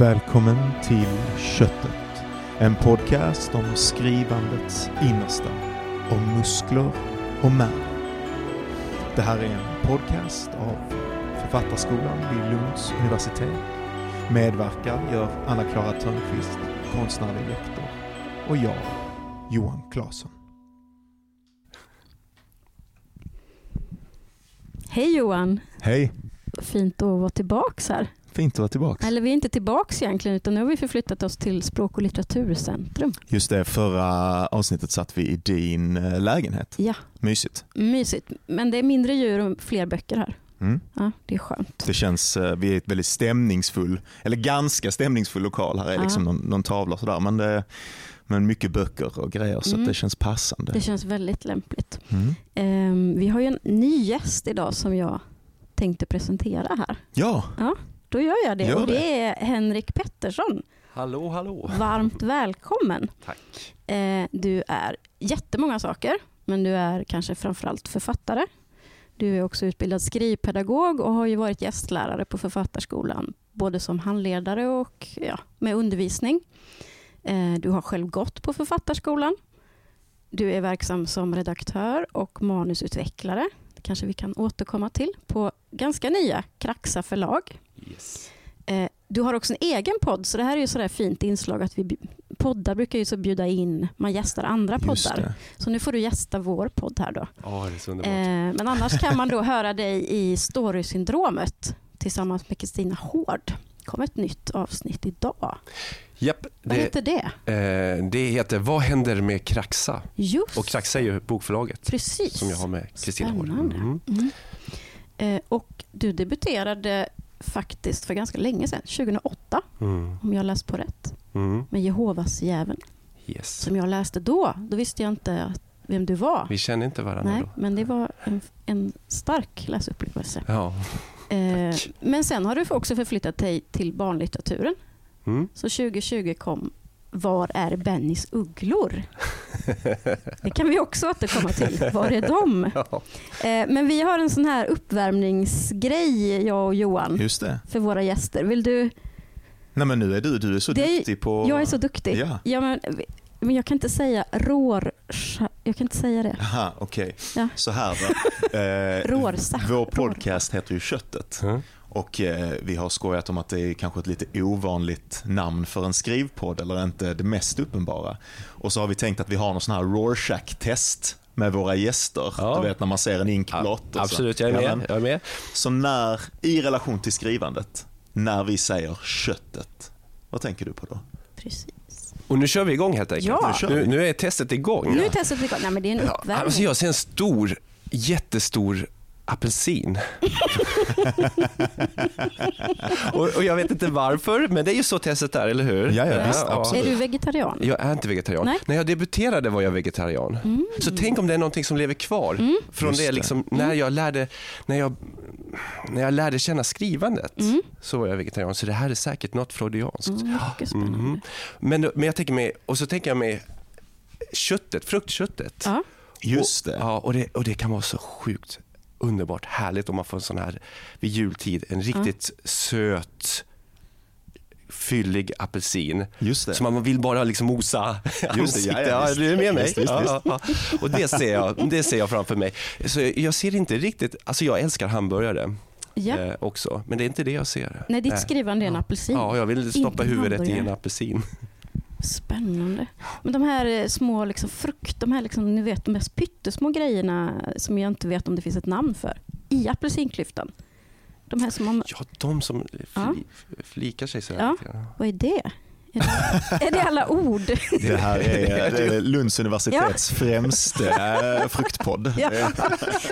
Välkommen till Köttet. En podcast om skrivandets innersta. Om muskler och märg. Det här är en podcast av Författarskolan vid Lunds universitet. Medverkar gör Anna-Klara Törnqvist, konstnärlig lektor. Och jag, Johan Claesson. Hej Johan! Hej! Fint att vara tillbaks här. Fint att vara tillbaka. Eller vi är inte tillbaks egentligen utan nu har vi förflyttat oss till Språk och litteraturcentrum. Just det, förra avsnittet satt vi i din eh, lägenhet. Ja, Mysigt. mysigt. Men det är mindre djur och fler böcker här. Mm. Ja, det är skönt. Det känns, eh, vi är ett väldigt stämningsfull, eller ganska stämningsfull lokal. Här är Ja. liksom någon, någon tavla och sådär. Men, det, men mycket böcker och grejer så Mm. det känns passande. Det känns väldigt lämpligt. Mm. Ehm, vi har ju en ny gäst idag som jag tänkte presentera här. Ja, Då gör jag det. Gör och det är Henrik Pettersson. Hallå, hallå. Varmt välkommen. Tack. Eh, du är jättemånga saker, men du är kanske framförallt författare. Du är också utbildad skrivpedagog och har ju varit gästlärare på Författarskolan, både som handledare och ja, med undervisning. Eh, du har själv gått på Författarskolan. Du är verksam som redaktör och manusutvecklare. Det kanske vi kan återkomma till på ganska nya Kraxa förlag. Yes. Eh, Du har också en egen podd, så det här är ju sådär fint inslag att vi poddar brukar ju så bjuda in, man gästar andra poddar. Så nu får du gästa vår podd här då. Ja, det är så underbart. Eh, men annars kan man då höra dig i Storysyndromet tillsammans med Kristina Hård. Det kom ett nytt avsnitt idag. Japp, Vad det, heter det? eh, det heter Vad händer med Kraxa? Just Och Kraxa är ju bokförlaget precis. som jag har med Kristina Hård. Mm. Mm. Eh, och du debuterade faktiskt för ganska länge sedan, 2008 Mm. om jag läst på rätt, Mm. med Jehovas djävulen. Yes. Som jag läste då, då visste jag inte vem du var. Vi känner inte varandra Nej, då. men det var en, en stark läsupplevelse. Ja. Eh, men sen har du också förflyttat dig till barnlitteraturen. Mm. Så 2020 kom Var är Bennys ugglor? Det kan vi också återkomma till. Var är de? Ja. Eh, men vi har en sån här uppvärmningsgrej, jag och Johan, Just det. för våra gäster. Vill du? Nej men nu är du, du är så Det duktig på... Jag är så duktig. Ja. Ja, men, men jag kan inte säga rår... Jag kan inte säga det. Aha, okej. Ja. Så här då. Eh, Rårsa. vår podcast heter ju Köttet. Mm. Och eh, vi har skojat om att det är kanske ett lite ovanligt namn för en skrivpodd, eller inte det mest uppenbara. Och så har vi tänkt att vi har någon sån här Rorschach-test med våra gäster. Ja. Du vet när man ser en inkblott. så. Absolut, jag är Ja, med. Jag är med. Så när, i relation till skrivandet, när vi säger köttet, vad tänker du på då? Precis. Och nu kör vi igång helt enkelt. Ja. Nu. Nu, nu är testet igång. Nu är testet igång. Nej, men det är en Ja, uppvärmning. alltså jag ser en stor, jättestor apelsin. och, och jag vet inte varför, men det är ju så testet är, eller hur? Ja, ja, visst, absolut. Är du vegetarian? Jag är inte vegetarian. Nej. När jag debuterade var jag vegetarian. Mm. Så tänk om det är någonting som lever kvar från Just det, liksom, när, jag lärde, när, jag, när jag lärde känna skrivandet. Mm. Så var jag vegetarian. Så det här är säkert något freudianskt. Mm. Mhm. Men, men jag tänker mig, och så tänker jag mig köttet, fruktköttet. Ja. Just Och, det. ja, och det. Och det kan vara så sjukt underbart härligt om man får en sån här vid jultid, en riktigt söt fyllig apelsin. Just det. Så man vill bara liksom mosa Just det, ansiktet. ja, du är med mig? Visst, visst, ja, ja. Och det ser, jag, det ser jag framför mig. Så jag ser inte riktigt, alltså jag älskar hamburgare Ja. eh, också, men det är inte det jag ser. Nej, ditt skrivande är en apelsin. Ja, jag vill stoppa Ingen huvudet i en hamburgare. apelsin. Spännande. Men de här eh, små liksom, frukt, de här liksom, ni vet, de här pyttesmå grejerna som jag inte vet om det finns ett namn för, i apelsinklyftan. De här som man, Ja, de som fli, Ja. flikar sig sådär. Ja. lite grann. vad är det? Är det, är det alla ord? Det här är, det är Lunds universitets främste eh, fruktpodd. Ja.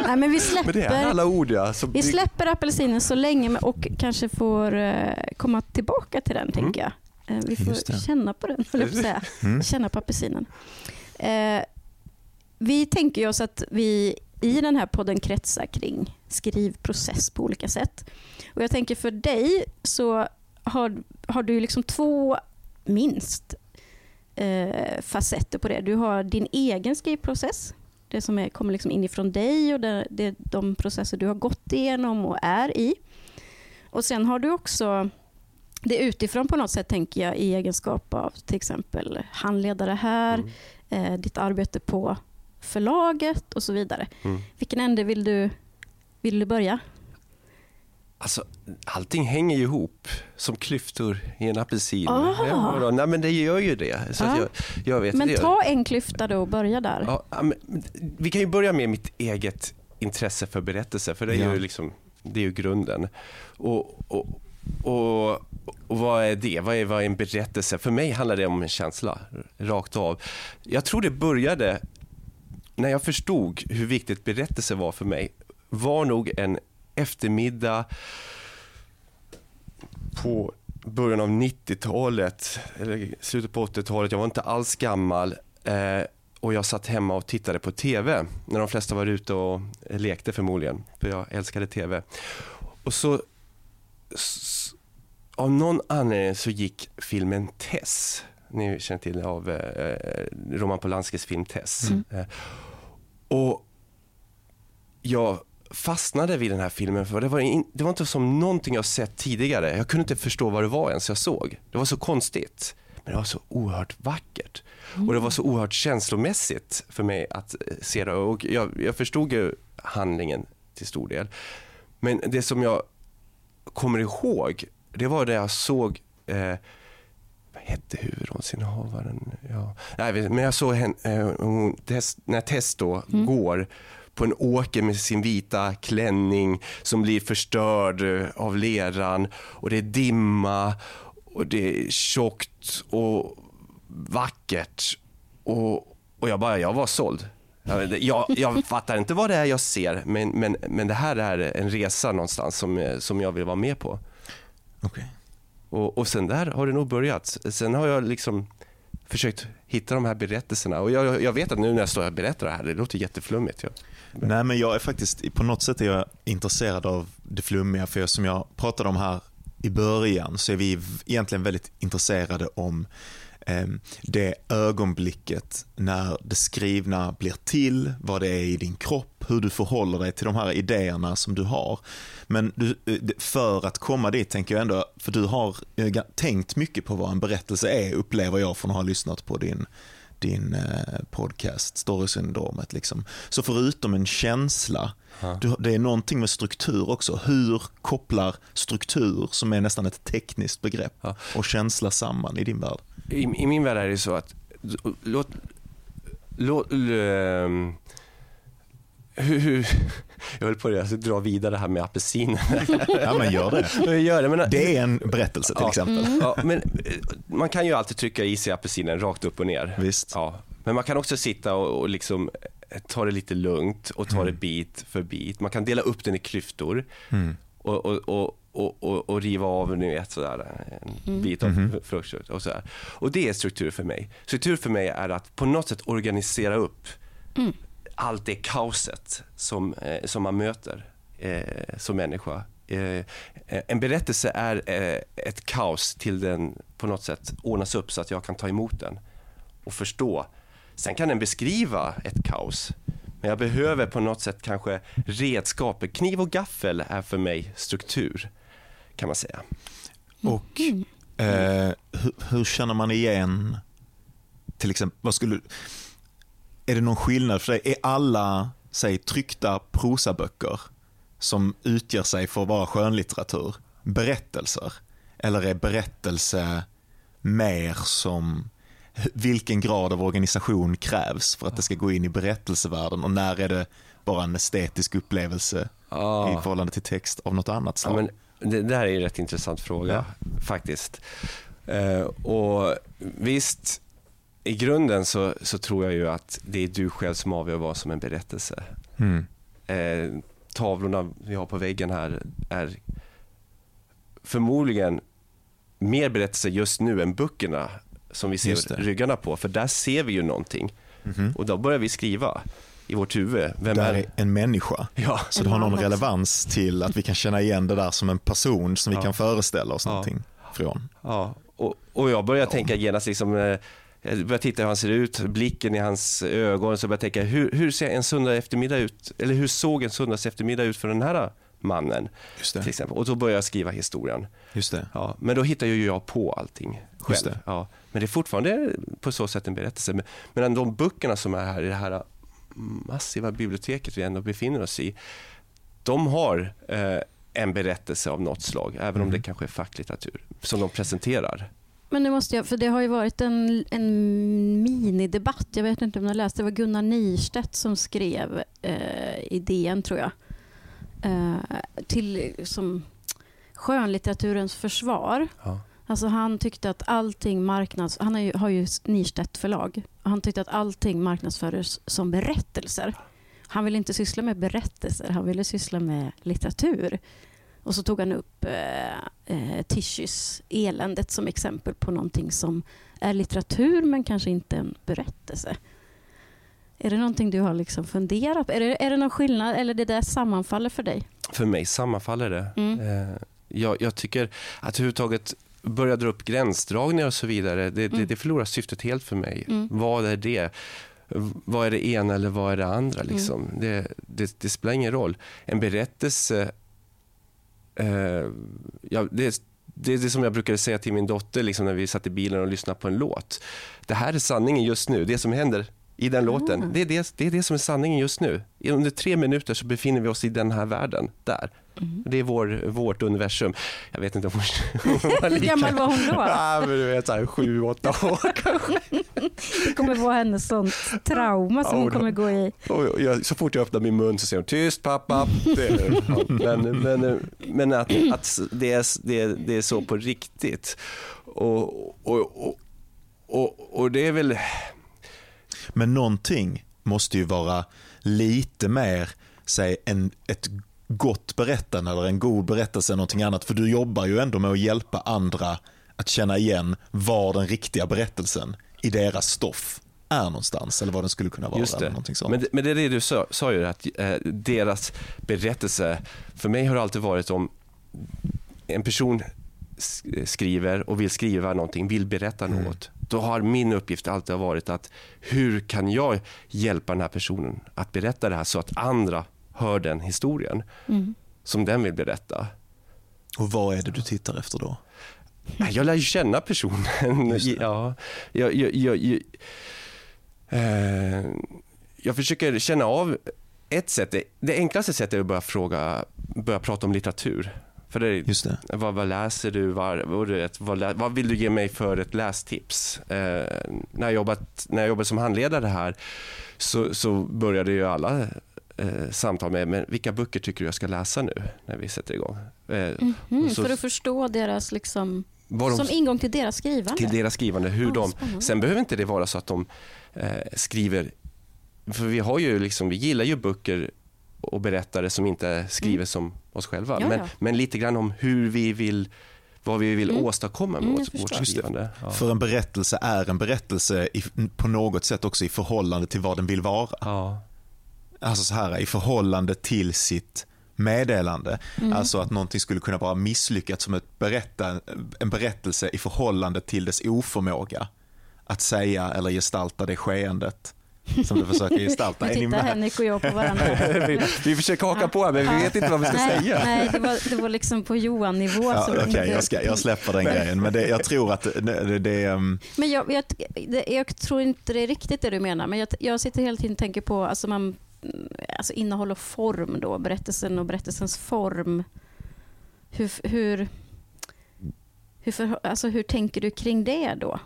Nej, men vi Men det är släpper, alla ord ja. Så vi släpper apelsinen så länge och kanske får eh, komma tillbaka till den, tänker jag. Eh, vi får känna på den, höll jag på säga. Mm. Känna på apelsinen. Eh, vi tänker oss att vi i den här podden kretsar kring skrivprocess på olika sätt. Och jag tänker för dig så har, har du liksom två, minst, eh, facetter på det. Du har din egen skrivprocess, det som är, kommer liksom inifrån dig och det, det, de processer du har gått igenom och är i. Och sen har du också det är utifrån på något sätt tänker jag i egenskap av till exempel handledare här, Mm. eh, ditt arbete på förlaget och så vidare. Mm. Vilken ände vill du, vill du börja? Alltså, allting hänger ju ihop som klyftor i en apelsin. Ah. Ja, då. nej, men det gör ju det. Så Ja. jag, jag vet Men det. ta en klyfta då och börja där. Ja, ja, men, vi kan ju börja med mitt eget intresse för berättelser, för det är, Ja. ju, liksom, det är ju grunden. Och, och, och, och vad är det? Vad är, vad är en berättelse? För mig handlar det om en känsla, rakt av. Jag tror det började när jag förstod hur viktigt berättelse var för mig. var nog en eftermiddag på början av 90-talet, eller slutet på 80-talet. Jag var inte alls gammal. Eh, och jag satt hemma och tittade på TV när de flesta var ute och lekte förmodligen, för jag älskade TV. Och så, av någon anledning så gick filmen Tess, ni känner till av eh, Roman Polanskis film Tess. Mm. Eh, och jag fastnade vid den här filmen för det var, in, det var inte som någonting jag sett tidigare. Jag kunde inte förstå vad det var ens jag såg. Det var så konstigt. Men det var så oerhört vackert. Och det var så oerhört känslomässigt för mig att eh, se det. Och jag, jag förstod ju handlingen till stor del. Men det som jag kommer ihåg, det var det jag såg eh, hette huvudrollsinnehavaren? Ja. Nej, men jag såg henne, eh, när Tess då går på en åker med sin vita klänning som blir förstörd eh, av leran och det är dimma och det är tjockt och vackert och, och jag bara, jag var såld. Jag, jag, fattar inte vad det är jag ser men, men, men det här är en resa någonstans som, eh, som jag vill vara med på. Okej. Och, och sen där har det nog börjat. Sen har jag liksom försökt hitta de här berättelserna. Och jag, jag vet att nu när jag står här och berättar det här, det låter jätteflummigt. Ja. Nej, men jag är faktiskt, på något sätt är jag intresserad av det flummiga, för som jag pratade om här i början så är vi egentligen väldigt intresserade om Ehm, det ögonblicket när det skrivna blir till, vad det är i din kropp, hur du förhåller dig till de här idéerna som du har. Men du, eh, för att komma dit tänker jag ändå, för du har eh, tänkt mycket på vad en berättelse är, upplever jag från att ha lyssnat på din din eh, podcast, Storysyndromet. Liksom. Så förutom en känsla, du, det är någonting med struktur också. Hur kopplar struktur, som är nästan ett tekniskt begrepp, Ja. och känsla samman i din värld? I, I min värld är det så att, låt, låt, ehm, hur, hur, jag höll på att dra vidare det här med apelsinen. Ja, men gör det. Gör det, men, Det är en berättelse till Ja. exempel. ja, men eh, man kan ju alltid trycka i sig apelsinen rakt upp och ner. Visst. Ja, men man kan också sitta och, och liksom eh, ta det lite lugnt och ta Mm. det bit för bit. Man kan dela upp den i klyftor Mm. och, och, och, och, och, och riva av ni vet, sådär, en bit av Mhm. frukt. Och, sådär. och det är struktur för mig. Struktur för mig är att på något sätt organisera upp Mm allt det kaoset som, eh, som man möter eh, som människa. Eh, eh, en berättelse är eh, ett kaos till den på något sätt ordnas upp så att jag kan ta emot den och förstå. Sen kan den beskriva ett kaos. Men jag behöver på något sätt kanske redskap. Kniv och gaffel är för mig struktur, kan man säga. Och eh, hur, hur känner man igen, till exempel, vad skulle, är det någon skillnad för dig? Är alla, säg tryckta prosaböcker som utger sig för att vara skönlitteratur berättelser? Eller är berättelse mer som, vilken grad av organisation krävs för att det ska gå in i berättelsevärlden och när är det bara en estetisk upplevelse Ja. i förhållande till text av något annat Ja, slag? men det där är en rätt intressant fråga faktiskt. Eh, och visst, i grunden så, så tror jag ju att det är du själv som avgör vad som är en berättelse. Mm. Eh, tavlorna vi har på väggen här är förmodligen mer berättelser just nu än böckerna som vi ser ryggarna på. För där ser vi ju någonting Mhm. och då börjar vi skriva i vårt huvud. Vem Där är... en människa. Ja, Så det har någon relevans till att vi kan känna igen det där som en person som vi Ja. kan föreställa oss Ja. någonting från. Ja, och, och jag börjar tänka genast, liksom, eh, jag börjar titta hur han ser ut, blicken i hans ögon, så börjar jag tänka, hur, hur ser en söndag eftermiddag ut? Eller hur såg en söndags eftermiddag ut för den här mannen. Till exempel. Och då började jag skriva historien. Just det. Ja, men då hittar ju jag på allting själv. det. Ja, men det är fortfarande på så sätt en berättelse. Men- Medan de böckerna som är här i det här massiva biblioteket vi ändå befinner oss i, de har eh, en berättelse av något slag, även om Mm. det kanske är facklitteratur, som de presenterar. Men nu måste jag, för det har ju varit en, en minidebatt, jag vet inte om ni har läst, det var Gunnar Nirstedt som skrev eh, i DN tror jag, eh, till som skönlitteraturens försvar. Ja. Alltså han tyckte att allting marknads... Han har ju, har ju Nirstedt förlag. Och Han tyckte att allting marknadsfördes som berättelser. Han ville inte syssla med berättelser, han ville syssla med litteratur. Och så tog han upp eh, eh, Tishys Eländet som exempel på någonting som är litteratur men kanske inte en berättelse. Är det någonting du har liksom funderat på? Är det, är det någon skillnad eller det där sammanfaller för dig? För mig sammanfaller det. Mm. Eh, jag, jag tycker att överhuvudtaget börja dra upp gränsdragningar och så vidare, det, det, Mm. det förlorar syftet helt för mig. Mm. Vad är det? Vad är det ena eller vad är det andra? Mm. Liksom? Det, det, det spelar ingen roll. En berättelse, eh, ja, det, det är det som jag brukade säga till min dotter liksom, när vi satt i bilen och lyssnade på en låt. Det här är sanningen just nu, det som händer i den låten. Mm. Det, är det, det är det som är sanningen just nu. Under tre minuter så befinner vi oss i den här världen, där. Mm. Det är vår, vårt universum. Jag vet inte om hon var Hur gammal var hon då? Ja, men du vet, så här, sju, åtta år kanske. Det kommer vara hennes sånt trauma som Ja, hon då. kommer gå i. Och jag, så fort jag öppnar min mun så säger hon tyst pappa. Det, ja, men men, men att, att det, är, det, är, det är så på riktigt. Och, och, och, och, och det är väl... Men någonting måste ju vara lite mer, säg en, ett gott berättande eller en god berättelse än någonting annat. För du jobbar ju ändå med att hjälpa andra att känna igen var den riktiga berättelsen i deras stoff är någonstans eller vad den skulle kunna vara. Just det. Men, det- men det är det du sa, sa ju, att eh, deras berättelse, för mig har det alltid varit om en person skriver och vill skriva någonting, vill berätta Mm. något. Då har min uppgift alltid varit att hur kan jag hjälpa den här personen att berätta det här så att andra hör den historien Mm. som den vill berätta. Och vad är det du tittar efter då? Jag lär ju känna personen. Ja, jag, jag, jag, jag, eh, jag försöker känna av ett sätt. Det, det enklaste sättet är att börja fråga, börja prata om litteratur. För det, är- Just det. vad, vad läser du? Vad, vad, vad vill du ge mig för ett lästips? Eh, när, jag jobbat, när jag jobbade som handledare här så, så började ju alla eh, samtal med men vilka böcker tycker du jag ska läsa nu när vi sätter igång? Eh, Mhm, Och så- för att förstå deras, liksom, de som ingång till deras skrivande. till deras skrivande. Hur Ja, de, spännande. sen behöver inte det vara så att de eh, skriver, för vi har ju liksom, vi gillar ju böcker och berättare som inte skriver som oss själva. Mm. Ja, men, ja. men lite grann om hur vi vill, vad vi vill Mm. åstadkomma med Mm, vårt, vårt skrivande. Ja. För en berättelse är en berättelse i, på något sätt också i förhållande till vad den vill vara. Ja. Alltså så här i förhållande till sitt meddelande. Mm. Alltså att någonting skulle kunna vara misslyckat som ett berätta, en berättelse i förhållande till dess oförmåga att säga eller gestalta det skeendet som du försöker gestalta. Nu tittar? Henrik och jag på varandra. vi, vi försöker haka på men vi vet inte vad vi ska nej, säga. Nej, det var, det var liksom på Johan-nivå. Ja, Okej, inte- jag, ska, jag släpper den grejen. Men det, jag tror att det, det, um, Men jag, jag, jag tror inte det är riktigt det du menar. Men jag, jag sitter hela tiden och tänker på alltså man, alltså innehåll och form. Då, berättelsen och berättelsens form. Hur, hur, hur, för, alltså hur tänker du kring det då?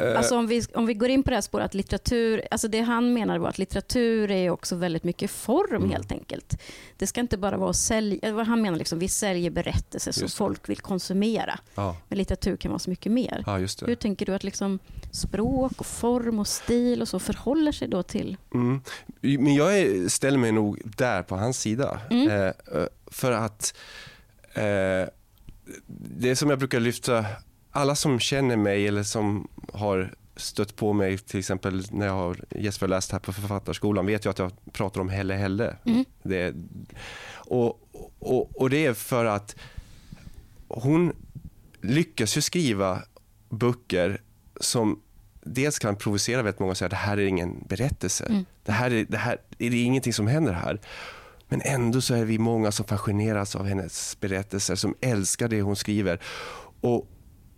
Eh, Alltså om vi, om vi går in på det här spåret att litteratur, alltså det han menar var att litteratur är också väldigt mycket form Mm. helt enkelt. Det ska inte bara vara att sälja, han menar liksom, vi säljer berättelser som folk vill konsumera. ja. Men litteratur kan vara så mycket mer. ja, Hur tänker du att liksom språk och form och stil och så förhåller sig då till... Mm. Men jag är, ställer mig nog där på hans sida. Mm. Eh, eh, för att eh, det som jag brukar lyfta, alla som känner mig eller som har stött på mig till exempel när jag har gästföreläst här på Författarskolan vet ju att jag pratar om Helle Helle. Mm. Det, och, och, och det är för att hon lyckas ju skriva böcker som dels kan provocera väldigt många och säga att det här är ingen berättelse. Mm. Det här är, det här, det är ingenting som händer här. Men ändå så är vi många som fascineras av hennes berättelser, som älskar det hon skriver. Och,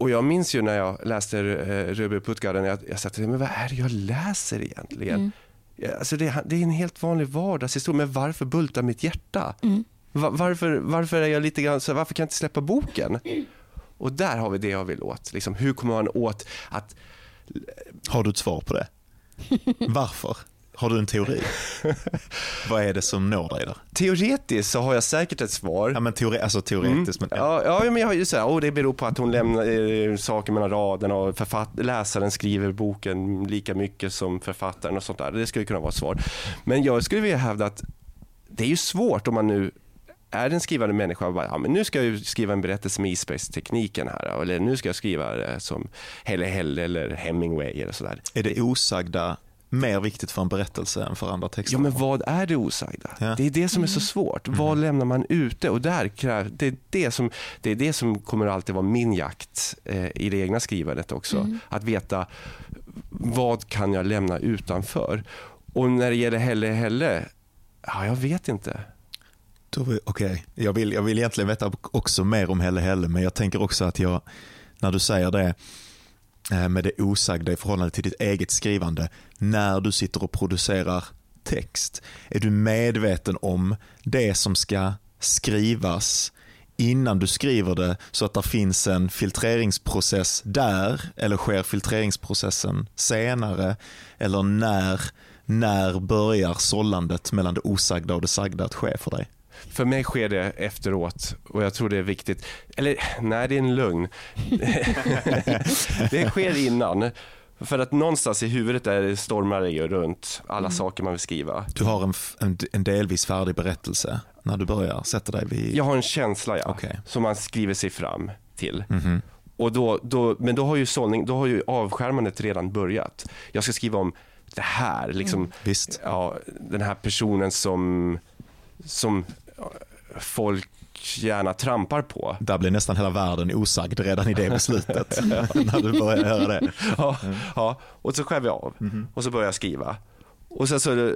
och jag minns ju när jag läste eh, Röber Puttgarden, jag, jag sa men vad är det jag läser egentligen? Mm. Alltså det, det är en helt vanlig vardagshistoria, men varför bultar mitt hjärta? Mm. Va- varför, varför är jag lite grann så, varför kan jag inte släppa boken? Och där har vi det jag vill åt. Liksom, hur kommer man åt att Har du ett svar på det? Varför? Har du en teori? Vad är det som når dig där? Teoretiskt så har jag säkert ett svar. Ja, men teore, alltså teoretiskt. Men, Ja, ja, men jag har ju så här, oh, det beror på att hon lämnar eh, saker mellan raderna och författ- läsaren skriver boken lika mycket som författaren och sånt där. Det skulle kunna vara ett svar. Men jag skulle vilja hävda att det är ju svårt om man nu är en skrivande människa och bara, ja, men nu ska jag skriva en berättelse med isbergstekniken här. Eller nu ska jag skriva som Helle Helle eller Hemingway eller sådär. Är det osagda mer viktigt för en berättelse än för andra texter? Ja, men vad är det osagda? Ja. Det är det som är så svårt. Vad lämnar man ute? Och där kräv, det, är det, som, det är det som kommer alltid vara min jakt eh, i det egna skrivandet också. Att veta vad kan jag lämna utanför? Och när det gäller Helle Helle, ja, jag vet inte. Okej, jag, vill, jag vill egentligen veta också mer om Helle Helle, men jag tänker också att jag, när du säger det Eh, med det osagda i förhållande till ditt eget skrivande, när du sitter och producerar text, är du medveten om det som ska skrivas innan du skriver det så att det finns en filtreringsprocess där eller sker filtreringsprocessen senare eller när, när börjar sållandet mellan det osagda och det sagda att ske för dig? För mig sker det efteråt och jag tror det är viktigt. Eller nej, det är en lögn. det sker innan. För att någonstans i huvudet där det stormar det ju runt alla saker man vill skriva. Du har en, en, en delvis färdig berättelse när du börjar sätta dig vid... Jag har en känsla ja, Okej. som man skriver sig fram till. Mhm. Och då, då, men då har ju sållning, då har ju avskärmandet redan börjat. Jag ska skriva om det här, liksom, Visst. ja, den här personen som, som ja, folk gärna trampar på. Där blir nästan hela världen osagd redan i det beslutet. när du börjar göra det. Ja, ja, och så skär vi av och så börjar jag skriva. Och sen så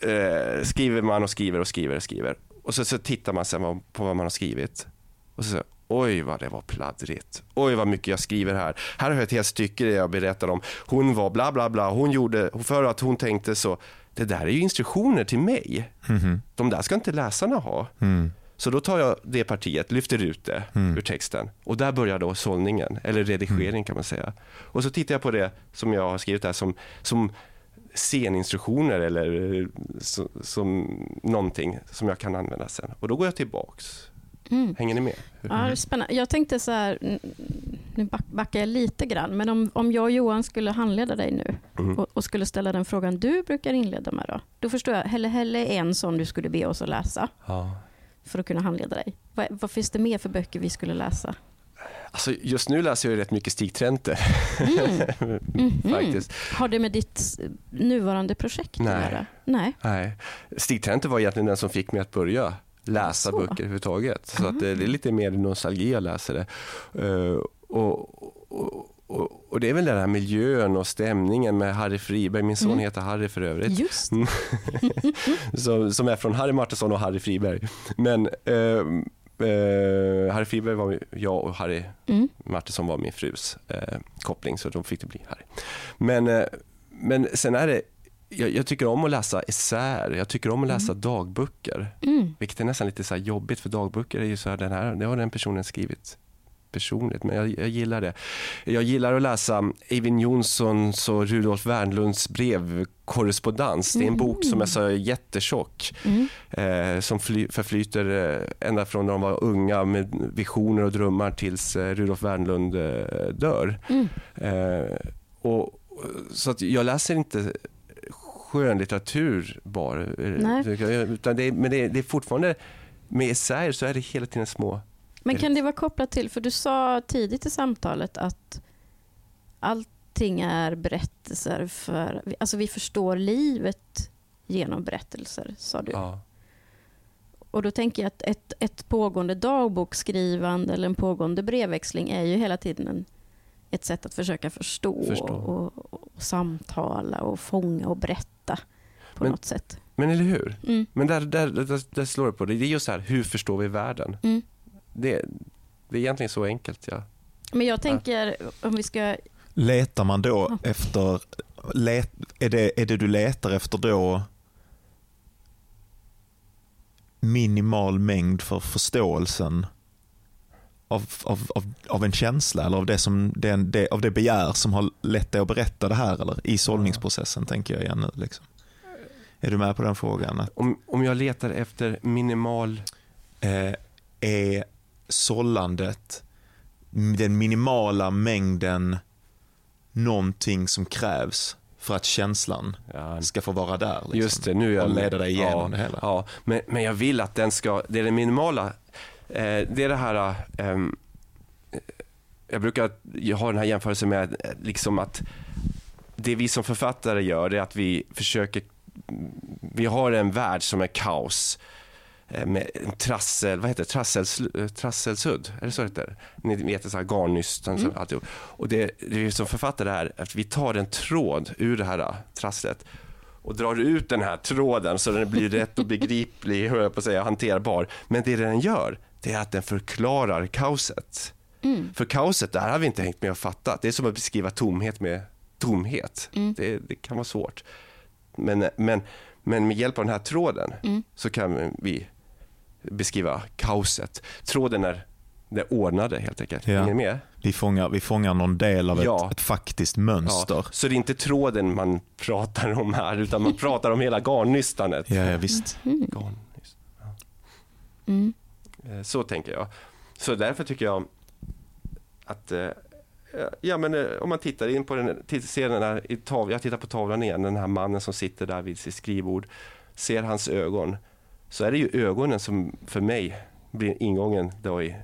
eh, skriver man och skriver och skriver och skriver. Och så, så tittar man sen på vad man har skrivit. Och så säger oj vad det var pladdrigt. Oj vad mycket jag skriver här. Här har jag ett helt stycke där jag berättar om. Hon var bla bla bla. Hon gjorde, för att hon tänkte så. Det där är ju instruktioner till mig. Mhm. De där ska inte läsarna ha. Mm. Så då tar jag det partiet, lyfter ut det ur texten och där börjar då sållningen, eller redigering kan man säga. Och så tittar jag på det som jag har skrivit där som, som sceninstruktioner eller eh, så, som någonting som jag kan använda sen. Och då går jag tillbaks. Mm. Hänger ni med? Ja, det är spännande. Jag tänkte så här, nu back- backar jag lite grann, men om, om jag och Johan skulle handleda dig nu Mm. och, och skulle ställa den frågan du brukar inleda med då, då förstår jag, Helle Helle är en sån du skulle be oss att läsa Ja. för att kunna handleda dig. Vad, vad finns det mer för böcker vi skulle läsa? Alltså, just nu läser jag rätt mycket Stig Trente Mm. Mhm. faktiskt. Har det med ditt nuvarande projekt Nej. att göra? Nej. Nej. Stig Trente var egentligen den som fick mig att börja läsa Så. böcker överhuvudtaget. Så att det, det är lite mer nostalgi jag läser det. Eh, och, och, och, och det är väl den här miljön och stämningen med Harry Friberg. Min son Mm. heter Harry för övrigt. Just Som, som är från Harry Martinsson och Harry Friberg. Men eh, Harry Friberg var jag och Harry mm. Martinsson var min frus koppling så då fick det bli Harry. Men, men sen är det, jag, jag tycker om att läsa essäer, jag tycker om att läsa dagböcker. Mm. Vilket är nästan lite så här jobbigt för dagböcker är ju så här, den här, det har den personen skrivit personligt, men jag, jag gillar det. Jag gillar att läsa Eivind Jonssons och Rudolf Wernlunds brevkorrespondens. Det är en bok som är så jättetjock Mm. eh, som fly, förflyter eh, ända från när de var unga med visioner och drömmar tills eh, Rudolf Wernlund eh, dör. Mm. Eh, och, så att jag läser inte skönlitteratur bara. eh. Utan det är, men det är, det är fortfarande, med essäer så är det hela tiden små. Men kan det vara kopplat till, för du sa tidigt i samtalet att allting är berättelser för, alltså vi förstår livet genom berättelser, sa du. Ja. Och då tänker jag att ett, ett pågående dagboksskrivande eller en pågående brevväxling är ju hela tiden en, ett sätt att försöka förstå, Förstå. Och, och, och samtala och fånga och berätta på Men- något sätt. Men eller hur? Mm. Men där, där, där, där slår det på det. Det är just så här, hur förstår vi världen? Mm. Det, det är egentligen så enkelt. Ja. Men jag tänker, om vi ska... Letar man då Ja. efter, let, är, det, är det du letar efter då minimal mängd för förståelsen av, av, av, av en känsla eller av det, som, den, det, av det begär som har lett dig att berätta det här eller i sållningsprocessen tänker jag igen nu. Liksom. Är du med på den frågan? Att, Om, om jag letar efter minimal... eh, är sållandet den minimala mängden någonting som krävs för att känslan Ja, ska få vara där. Liksom, just det, nu är jag och leda dig igenom ja, det hela. Ja, men, men jag vill att den ska... Det är det minimala. Eh, det är det här... ehm, eh, jag brukar har den här jämförelsen med liksom att det vi som författare gör är att vi försöker... Vi har en värld som är kaos. eh, Med en trassel, vad heter det? Trassels, eh, trasselsudd, är det så det heter? Ni vet, så här garnnystan, mm. alltihop. Och det, det vi som författare är att vi tar en tråd ur det här trasslet och drar ut den här tråden så den blir rätt och begriplig, hör jag på att säga, hanterbar. Men det den gör, det är att den förklarar kaoset. Mm. För kaoset, där har vi inte hängt med och fattat. Det är som att beskriva tomhet med tomhet. Mm. Det, det kan vara svårt. Men, men, men med hjälp av den här tråden Mm. så kan vi beskriva kaoset. Tråden är det ordnade helt enkelt. Ja. Hänger ni med? Vi, fångar, vi fångar någon del av Ja. ett, ett faktiskt mönster. Ja. Så det är inte tråden man pratar om här, utan man pratar om hela garnnystanet. Ja, ja, visst. Mm. Eh, Så tänker jag. Så därför tycker jag att eh, Ja, men eh, om man tittar in på den, ser den här, i tav, jag tittar på tavlan igen, den här mannen som sitter där vid sitt skrivbord, ser hans ögon, så är det ju ögonen som för mig blir ingången då i.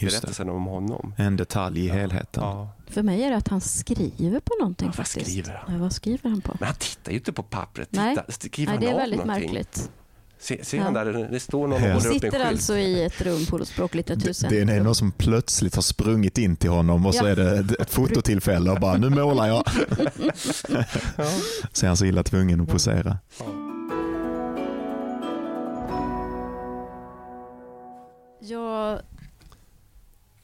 berättelsen om honom. En detalj i helheten. Ja. För mig är det att han skriver på någonting Ja, vad faktiskt. skriver han? Ja, vad skriver han på? Men han tittar ju inte på pappret. Nej. Titta, skriver Nej, det är väldigt någonting? märkligt. Se, ser Ja. han där, det står någon och Ja. håller upp en Sitter alltså i ett rum på Språklitteraturcentrum. Det är någon som plötsligt har sprungit in till honom och så Ja. är det ett- fototillfälle och bara nu målar jag. Så är han så illa tvungen att posera. Jag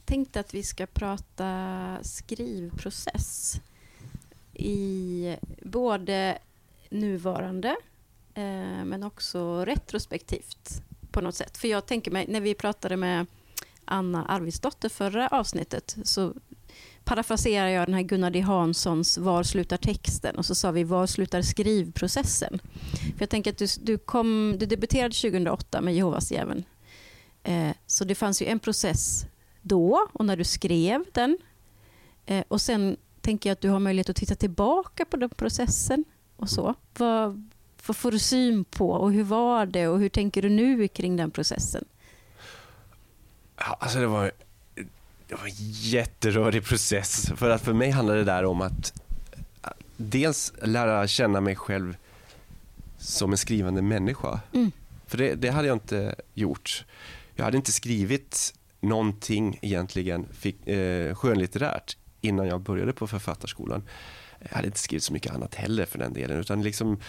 tänkte att vi ska prata skrivprocess i både nuvarande eh, men också retrospektivt på något sätt. För jag tänker mig, när vi pratade med Anna Arvidsdotter förra avsnittet så parafraserar jag den här Gunnar D Hanssons Var slutar texten? Och så sa vi Var slutar skrivprocessen? För jag tänker att du, du, kom, du debuterade 2008 med Jehovas djävulen. Eh, så det fanns ju en process då och när du skrev den. Eh, och sen tänker jag att du har möjlighet att titta tillbaka på den processen och så. Vad, vad får du syn på och hur var det och hur tänker du nu kring den processen? Ja, alltså det var, det var en jätterörig process. För att för mig handlade det där om att dels lära känna mig själv som en skrivande människa. Mm. För det, det hade jag inte gjort. Jag hade inte skrivit någonting egentligen fick, eh, skönlitterärt innan jag började på författarskolan. Jag hade inte skrivit så mycket annat heller för den delen. Utan liksom,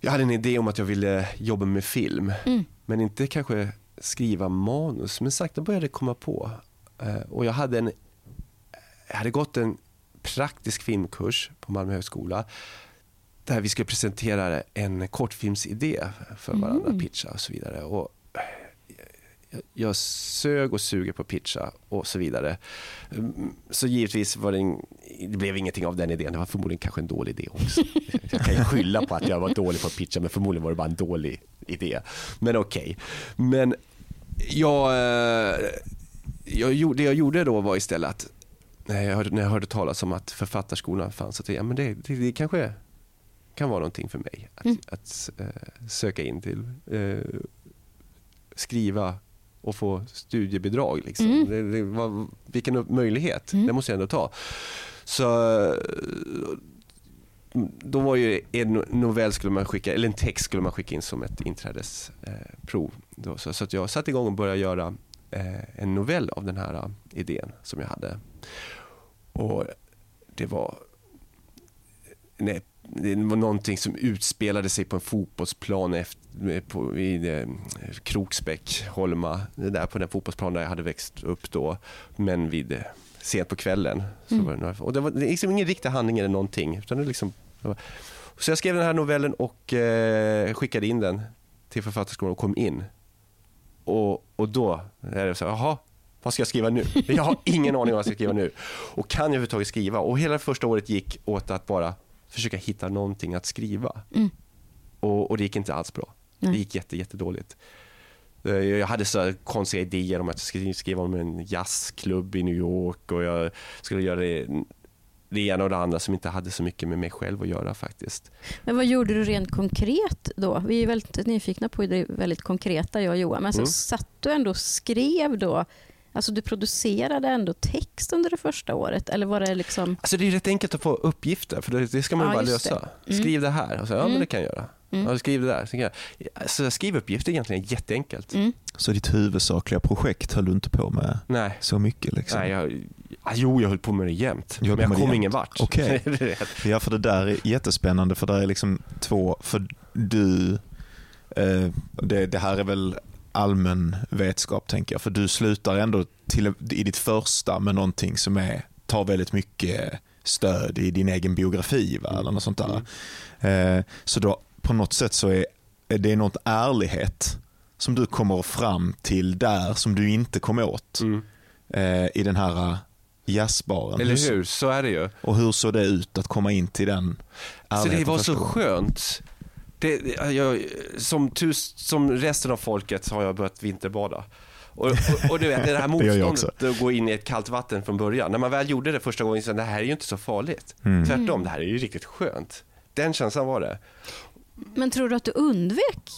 jag hade en idé om att jag ville jobba med film. Mm. Men inte kanske skriva manus. Men sakta började det komma på. Eh, Och jag hade, en, jag hade gått en praktisk filmkurs på Malmö högskola. Där vi skulle presentera en kortfilmsidé för varandra, Mm. pitcha och så vidare. Och jag, sög och suger på pitcha och så vidare. Mm, Så givetvis var det, en, det blev ingenting av den idén. Det var förmodligen kanske en dålig idé också. Jag kan ju skylla på att jag var dålig på att pitcha men förmodligen var det bara en dålig idé. Men okej. Men jag, eh, jag, det jag gjorde då var istället att när jag hörde, när jag hörde talas om att författarskolan fanns, tänkte jag men det, det, det kanske kan vara någonting för mig att, Mm. att eh, söka in till. Eh, skriva och få studiebidrag. Liksom. Mm. Det, det var, vilken möjlighet, Mm. det måste jag ändå ta. Så eh, då var ju en novell skulle man skicka, eller en text skulle man skicka in som ett inträdesprov. Eh, då, så, så jag satte igång och började göra eh, en novell av den här eh, idén som jag hade. Och det var... Nej, det var någonting som utspelade sig på en fotbollsplan efter, på, vid eh, Kroksbäck, Holma. Där på den fotbollsplan där jag hade växt upp då. Men vid eh, sent på kvällen. Så Mm. var det, några- och det var liksom ingen riktig handling eller någonting. Utan det liksom, det var- så jag skrev den här novellen och eh, skickade in den till författarskolan och kom in. Och, och då är det så här, jaha, vad ska jag skriva nu? Jag har ingen aning om vad jag ska skriva nu. Och kan jag överhuvudtaget skriva? Och hela första året gick åt att bara försöka hitta någonting att skriva. Mm. Och, och det gick inte alls bra. Nej. Det gick jätte, jättedåligt. Eh, Jag hade så konstiga idéer om att jag skulle skriva om en jazzklubb i New York och jag skulle göra det, det ena och det andra som inte hade så mycket med mig själv att göra faktiskt. Men vad gjorde du rent konkret då? Vi är väldigt nyfikna på det väldigt konkreta jag och Johan. Men så Mm. satt du ändå och skrev då? Alltså du producerade ändå text under det första året? Eller var det liksom... Alltså det är rätt enkelt att få uppgifter för det, ska man ju Ja, bara just det. lösa. Mm. Skriv det här. Och så, ja, men Mm. det kan jag göra. Mm. Ja, skriv det där. Så, jag. Alltså, skrivuppgifter är egentligen jätteenkelt. Mm. Så ditt huvudsakliga projekt höll du inte på med Nej. så mycket? Liksom. Nej, jag, ah, jo, jag höll på med det jämt. Höll Men jag kom jämt? ingen vart. Rätt. Ja, för det där är jättespännande för det är liksom två, för du, eh, det, det här är väl allmän vetskap tänker jag, för du slutar ändå till, i ditt första med någonting som är, tar väldigt mycket stöd i din egen biografi va? eller något sånt där. Eh, så då på något sätt så är, är det något ärlighet som du kommer fram till där som du inte kom åt Mm. eh, i den här jazzbaren. Eller Hur-? Så är det ju. och hur såg det ut att komma in till den Så det var så skönt. Det, jag, som, tus, som resten av folket har jag börjat vinterbada. Och, och, och du vet, det här motståndet att gå in i ett kallt vatten från början. När man väl gjorde det första gången så det här är ju inte så farligt. Mm. Tvärtom, det här är ju riktigt skönt. Den känslan var det. Men tror du att du undvek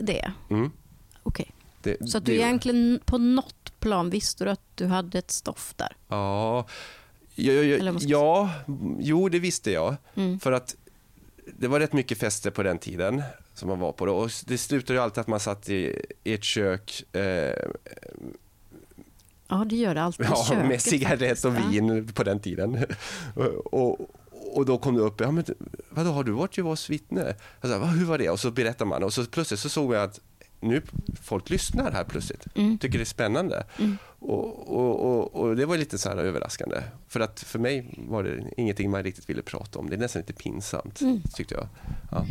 det? Mm. Okej. det Så att du det- egentligen på något plan visste du att du hade ett stoff där? Ja, ja, ja, ja jo det visste jag. Mm. För att det var rätt mycket fester på den tiden som man var på. Då. Och det slutade ju alltid att man satt i, i ett kök eh, Ja, det gör det alltid ja, köket. med cigarett och vin på den tiden. och, och då kom det upp, ja, men, vadå har du varit Jehovas vittne? Jag sa, "Va, hur var det? Och så berättar man och så plötsligt så såg jag att nu folk lyssnar här plötsligt. Mm. Tycker det är spännande. Mm. Och, och, och, och det var lite så här överraskande. För att för mig var det ingenting man riktigt ville prata om. Det är nästan lite pinsamt Mm. tyckte jag. Ja.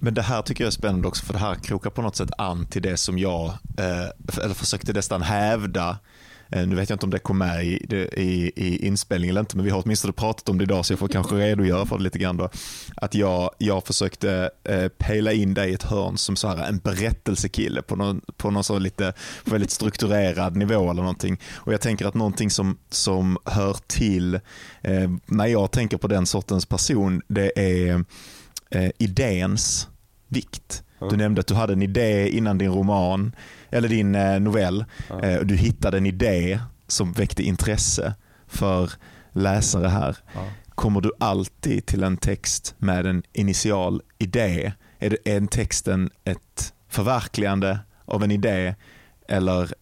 Men det här tycker jag är spännande också för det här krokar på något sätt an till det som jag eh, eller försökte nästan hävda Eh, Nu vet jag inte om det kom med i, i, i inspelningen eller inte, men vi har åtminstone pratat om det idag så jag får kanske redogöra för det lite grann. Då. Att jag, jag försökte eh, pejla in dig i ett hörn som så här, en berättelsekille på någon, på någon så lite på väldigt strukturerad nivå eller någonting. Och jag tänker att någonting som, som hör till eh, när jag tänker på den sortens person, det är eh, idéns vikt. Du nämnde att du hade en idé innan din roman, eller din eh, novell. Ja. Eh, och du hittade en idé som väckte intresse för läsare här. Ja. Kommer du alltid till en text med en initial idé? Är, en texten ett förverkligande av en idé eller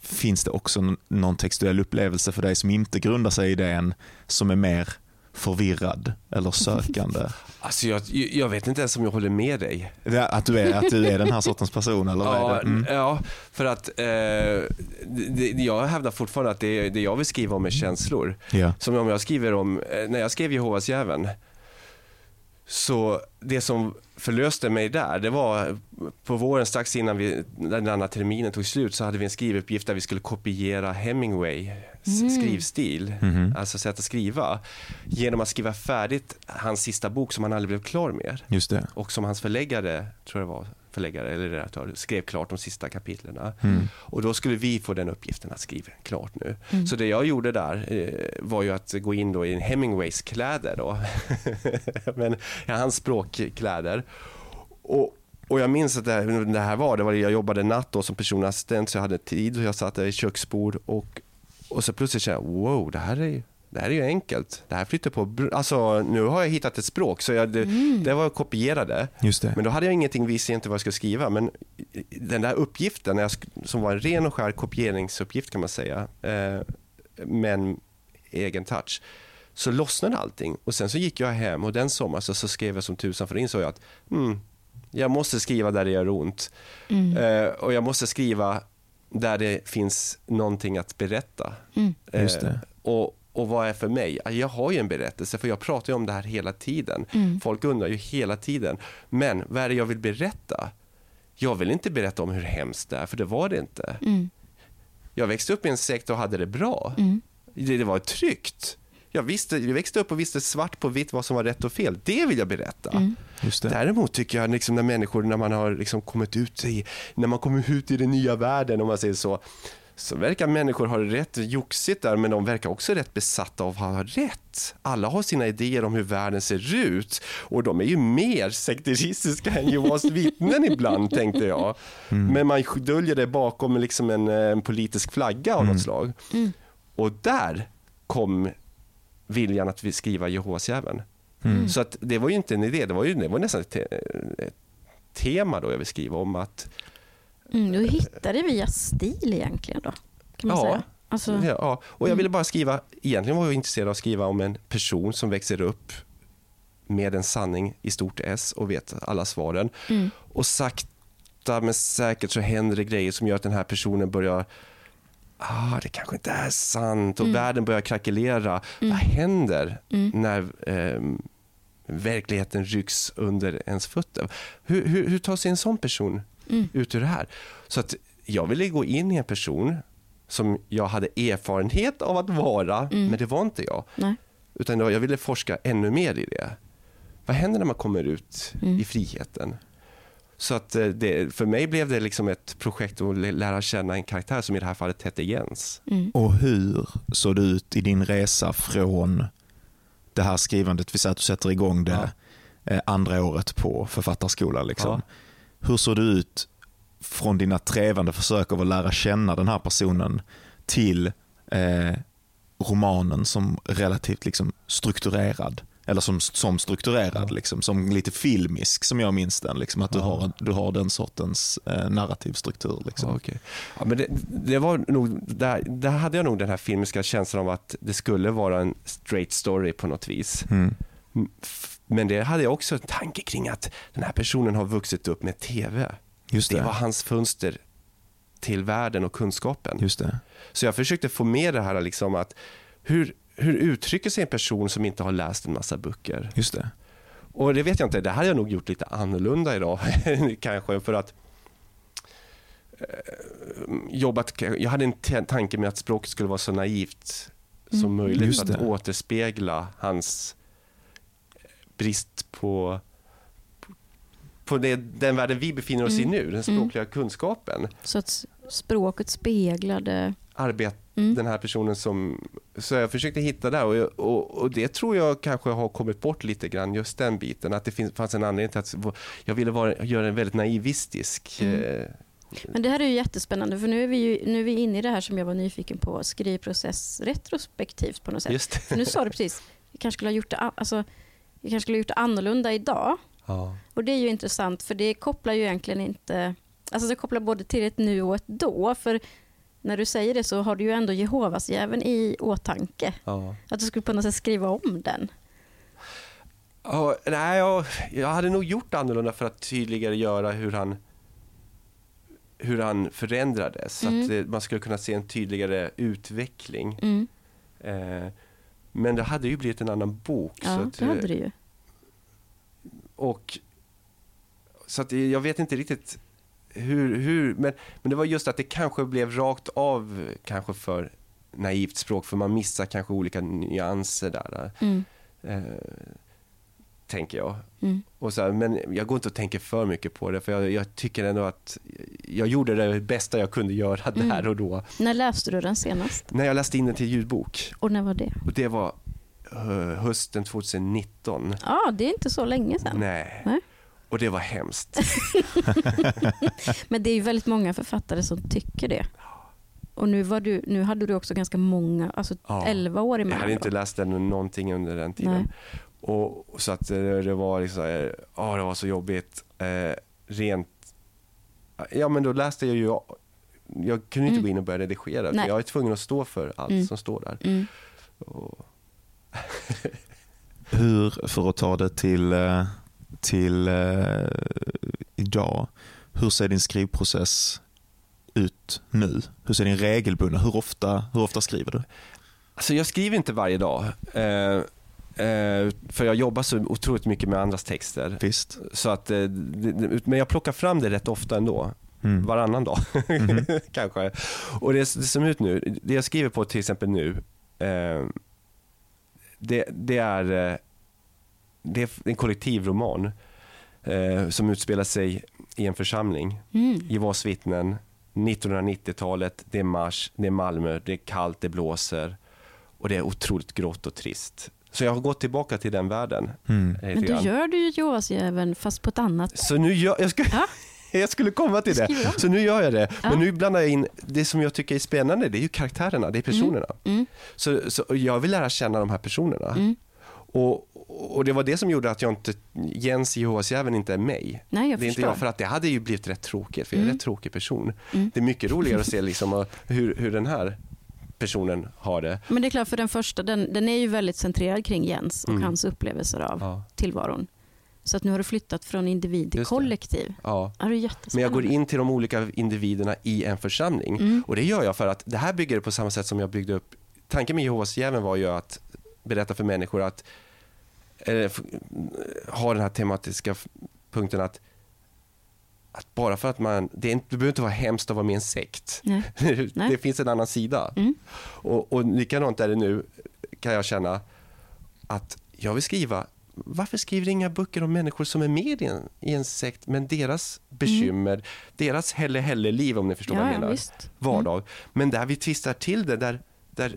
finns det också någon textuell upplevelse för dig som inte grundar sig i idén som är mer förvirrad eller sökande? Alltså jag, jag vet inte ens om jag håller med dig. Att du är, att du är den här sortens person eller vad är Ja, det? Mm. ja, för att eh, det, jag hävdar fortfarande att det, det jag vill skriva om är känslor. Ja. Som om jag skriver om, eh, när jag skrev Jehovas jäveln, så det som förlöste mig där, det var på våren strax innan vi, den andra terminen tog slut så hade vi en skrivuppgift där vi skulle kopiera Hemingways Mm. skrivstil, Mhm. alltså sätt att skriva, genom att skriva färdigt hans sista bok som han aldrig blev klar med Just det. och som hans förläggare, tror jag var, förläggare eller redaktör, skrev klart de sista kapitlen. Mm. Och då skulle vi få den uppgiften att skriva klart nu. Mm. Så det jag gjorde där eh, var ju att gå in då i en Hemingways kläder då. Men ja, hans språkkläder. Och, och jag minns att det här, det här var, det var jag jobbade natt då som personlig assistent så jag hade tid och jag satt där i köksbord och, och så plötsligt kände jag, wow, det här är det här är ju enkelt. Det här flyttar på. Alltså, nu har jag hittat ett språk, så jag, det, Mm. det var jag kopierade. Just det. Men då hade jag ingenting, visste inte vad jag skulle skriva. Men den där uppgiften, jag, som var en ren och skär kopieringsuppgift kan man säga, eh, men egen touch, så lossnade allting. Och sen så gick jag hem och den sommaren så, så skrev jag som tusan för insåg jag att mm, jag måste skriva där det gör ont. Mm. Eh, och jag måste skriva där det finns någonting att berätta. Mm. Just det. Eh, och, och vad är för mig? Ja, Jag har ju en berättelse, för jag pratar ju om det här hela tiden. Mm. Folk undrar ju hela tiden. Men vad är det jag vill berätta? Jag vill inte berätta om hur hemskt det är, för det var det inte. Mm. Jag växte upp i en sekt och hade det bra. Mm. Det, det var tryggt. Jag, visste, jag växte upp och visste svart på vitt vad som var rätt och fel. Det vill jag berätta. Mm. Just det. Däremot tycker jag liksom när människor, när man har liksom kommit ut i, när man kommer ut i den nya världen om man säger så, så verkar människor ha rätt joxigt där, men de verkar också rätt besatta av att ha rätt. Alla har sina idéer om hur världen ser ut och de är ju mer sekteristiska än Jehovas vittnen ibland, tänkte jag. Men man döljer det bakom liksom en, en politisk flagga av något slag. Mm. Och där kom viljan att vi skriva Jehovasjäveln. Mm. Så att det var ju inte en idé, det var, ju, det var nästan ett, te, ett tema då jag vill skriva om att Mm. Då hittade via stil egentligen då, kan man Ja. säga. Alltså, Ja, och jag ville bara skriva, egentligen var jag intresserad av att skriva om en person som växer upp med en sanning i stort S och vet alla svaren. mm. Och sakta men säkert så händer det grejer som gör att den här personen börjar Ah, det kanske inte är sant och Mm. världen börjar krackelera. Mm. Vad händer Mm. när ehm, verkligheten rycks under ens fötter? Hur, hur, hur tar sig en sån person Mm. ut ur det här? Så att jag ville gå in i en person som jag hade erfarenhet av att vara, Mm. men det var inte jag. Nej. Utan jag ville forska ännu mer i det. Vad händer när man kommer ut Mm. i friheten? Så att eh, det, för mig blev det liksom ett projekt att lä- lära känna en karaktär som i det här fallet hette Jens. Mm. Och hur såg det ut i din resa från det här skrivandet, vi säger att du sätter igång det eh, andra året på författarskolan. Liksom. Hur såg det ut från dina trevande försök av att lära känna den här personen till eh, romanen som relativt liksom, strukturerad? Eller som, som strukturerad, liksom, som lite filmisk som jag minns den. Liksom, att du, Ja. har, du har den sortens eh, narrativstruktur. Liksom. Ja, okej. ja, men det, det var nog, där, där hade jag nog den här filmiska känslan av att det skulle vara en straight story på något vis. Mm. Men det hade jag också en tanke kring att den här personen har vuxit upp med TV. Just Det det. var hans fönster till världen och kunskapen. Just det. Så jag försökte få med det här liksom att hur, hur uttrycker sig en person som inte har läst en massa böcker? Just det. Och det vet jag inte, det här har jag nog gjort lite annorlunda idag kanske för att eh, jobbat, jag hade en tanke med att språket skulle vara så naivt som Mm. möjligt Just för det. att återspegla hans brist på på det, den världen vi befinner oss Mm. i nu, den språkliga kunskapen. Så att språket speglade... Arbet, Mm. den här personen som... Så jag försökte hitta där och, jag, och, och det tror jag kanske har kommit bort lite grann, just den biten. Att det finns, fanns en anledning till att jag ville vara, göra en väldigt naivistisk... Mm. Eh, Men det här är ju jättespännande för nu är vi, ju, nu är vi inne i det här som jag var nyfiken på, skrivprocess retrospektivt på något sätt. För nu sa du precis, vi kanske skulle ha gjort det, alltså, vi kanske skulle ha gjort annorlunda idag. ja. Och det är ju intressant för det kopplar ju egentligen inte, alltså det kopplar både till ett nu och ett då. För när du säger det så har du ju ändå Jehovas jäveln i åtanke. Ja. Att du skulle på något sätt skriva om den. Ja, nej, jag, jag hade nog gjort annorlunda för att tydligare göra hur han hur han förändrades. Så Mm. att eh, man skulle kunna se en tydligare utveckling. Mm. Eh, men det hade ju blivit en annan bok. så Ja, att, det eh, hade du ju. Och, så att jag vet inte riktigt hur, hur men, men det var just att det kanske blev rakt av kanske för naivt språk för man missar kanske olika nyanser där. Mm. Eh, tänker jag. Mm. Och så här, men jag går inte och tänker för mycket på det för jag, jag tycker ändå att jag gjorde det bästa jag kunde göra Mm. där och då. När läste du den senast? När jag läste in den till ljudbok Och när var det? och det var eh, hösten 2019. Ja, det är inte så länge sedan. Nej. Nej. Och det var hemskt. Men det är ju väldigt många författare som tycker det. Och nu, var du, nu hade du också ganska många, alltså Ja. 11 år Jag emellan. hade inte läst den någonting under den tiden. Nej. Och, så att eh, det var liksom, ja det var så jobbigt. Eh, rent, ja men då läste jag ju, jag kunde inte Mm. gå in och börja redigera. Nej. För jag är tvungen att stå för allt Mm. som står där. Mm. Och, Hur, för att ta det till, eh, till uh, idag, hur ser din skrivprocess ut nu? Hur ser din regelbundna, hur ofta, hur ofta skriver du? Alltså jag skriver inte varje dag. Eh, eh, för jag jobbar så otroligt mycket med andras texter. Visst. Så att, eh, men jag plockar fram det rätt ofta ändå. Mm. Varannan dag mm. kanske. Och det, det som ut nu, det jag skriver på till exempel nu, eh, det, det, är, eh, det är en kollektivroman eh, som utspelar sig i en församling. Mm. Jehovas vittnen, 1990-talet, det är mars, det är Malmö, det är kallt, det blåser och det är otroligt grått och trist. Så jag har gått tillbaka till den världen. Mm. Men då gör du ju Jehovasjäveln fast på ett annat Så nu gör, jag, ska, ja? jag skulle komma till det. Så nu gör jag det. Ja. Men nu blandar jag in, det som jag tycker är spännande, det är ju karaktärerna, det är personerna. Mm. Mm. Så, så jag vill lära känna de här personerna. Mm. Och, och det var det som gjorde att jag inte, Jens Jehovasjäveln inte är mig. Nej, jag det är förstår. inte jag, för att det hade ju blivit rätt tråkigt, för jag är en mm. rätt tråkig person. Mm. Det är mycket roligare att se liksom hur, hur den här personen har det. Men det är klart, för den första, den, den är ju väldigt centrerad kring Jens och mm. hans upplevelser av ja. tillvaron. Så att nu har du flyttat från individ till kollektiv. Ja. Ja, Men jag går in till de olika individerna i en församling. Mm. Och det gör jag för att det här bygger på samma sätt som jag byggde upp. Tanken med Jehovas jäveln var ju att berätta för människor att eller, ha den här tematiska punkten att att bara för att man, det, är inte, det behöver inte vara hemskt att vara med i en sekt. Nej. det finns en annan sida. Mm. Och, och likadant är det nu, kan jag känna, att jag vill skriva varför skriver inga böcker om människor som är med i en, i en sekt, men deras bekymmer, mm. deras heller-heller-liv om ni förstår ja, vad jag menar, visst. vardag. Mm. Men där vi tvistar till det, där, där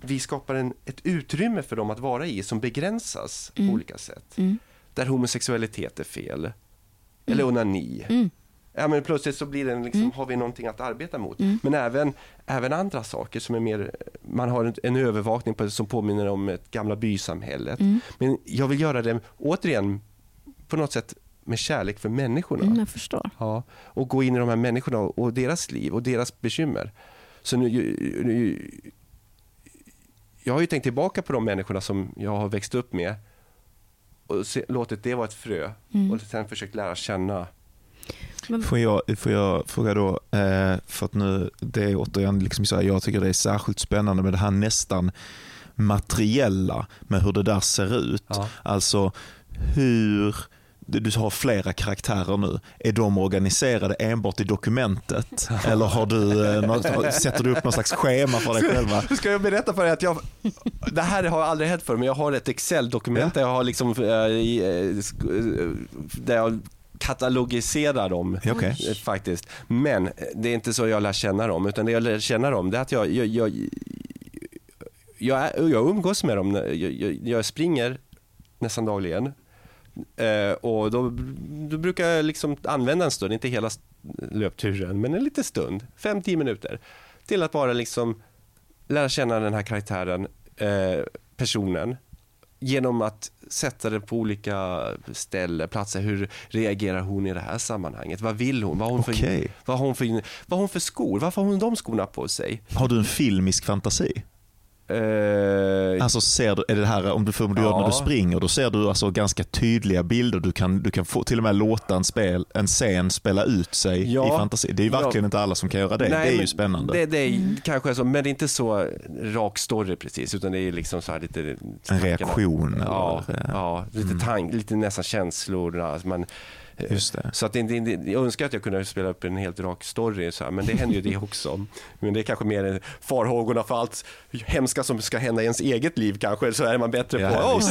vi skapar en, ett utrymme för dem att vara i som begränsas mm. på olika sätt. Mm. Där homosexualitet är fel, eller mm. onani. Mm. Ja, men plötsligt så blir det liksom, mm. har vi någonting att arbeta mot. Mm. Men även, även andra saker som är mer, man har en, en övervakning på, som påminner om ett gamla bysamhället. Men jag vill göra det, återigen, på något sätt med kärlek för människorna. Mm, jag förstår. Ja, och gå in i de här människorna och, och deras liv och deras bekymmer. Så nu, nu, jag har ju tänkt tillbaka på de människorna som jag har växt upp med och se, låtit det vara ett frö mm. och sen försökt lära känna men... Får, jag, får jag fråga då, eh, för att nu, det är återigen, liksom så här, jag tycker det är särskilt spännande med det här nästan materiella, med hur det där ser ut. Ja. Alltså hur du har flera karaktärer nu. Är de organiserade enbart i dokumentet? Eller har du, eh, sätter du upp någon slags schema för dig själva? Ska jag berätta för dig att jag, det här har aldrig hänt för men jag har ett Excel-dokument där jag har liksom, eh, eh, där jag katalogiserar dem okay. faktiskt. Men det är inte så jag lär känna dem, utan det jag lär känna dem det är att jag, jag, jag, jag, jag umgås med dem. Jag, jag springer nästan dagligen Eh, och då, då, brukar jag liksom använda en stund, inte hela löpturen, men en liten stund, 5-10 minuter, till att bara liksom lära känna den här karaktären, eh, personen, genom att sätta det på olika ställen, platser. Hur reagerar hon i det här sammanhanget? Vad vill hon? Vad har hon, för, okay. vad har hon, för, vad har hon för skor? Varför har hon de skorna på sig? Har du en filmisk fantasi? Uh, alltså ser du, är det här om du, om du ja. gör när du springer, då ser du alltså ganska tydliga bilder. Du kan, du kan få, till och med låta en, spel, en scen spela ut sig ja. i fantasi. Det är verkligen ja. inte alla som kan göra det. Nej, det är ju spännande. Det, det är mm. kanske så, men det är inte så rak story precis, utan det är liksom så här lite... En reaktion? Ja, eller, ja lite, mm. tank, lite nästan känslor. Alltså man. Så att det, det, jag önskar att jag kunde spela upp en helt rak story, så här, men det händer ju det också. Men det är kanske mer farhågorna för allt hemska som ska hända i ens eget liv kanske, så är man bättre ja, på. Oh,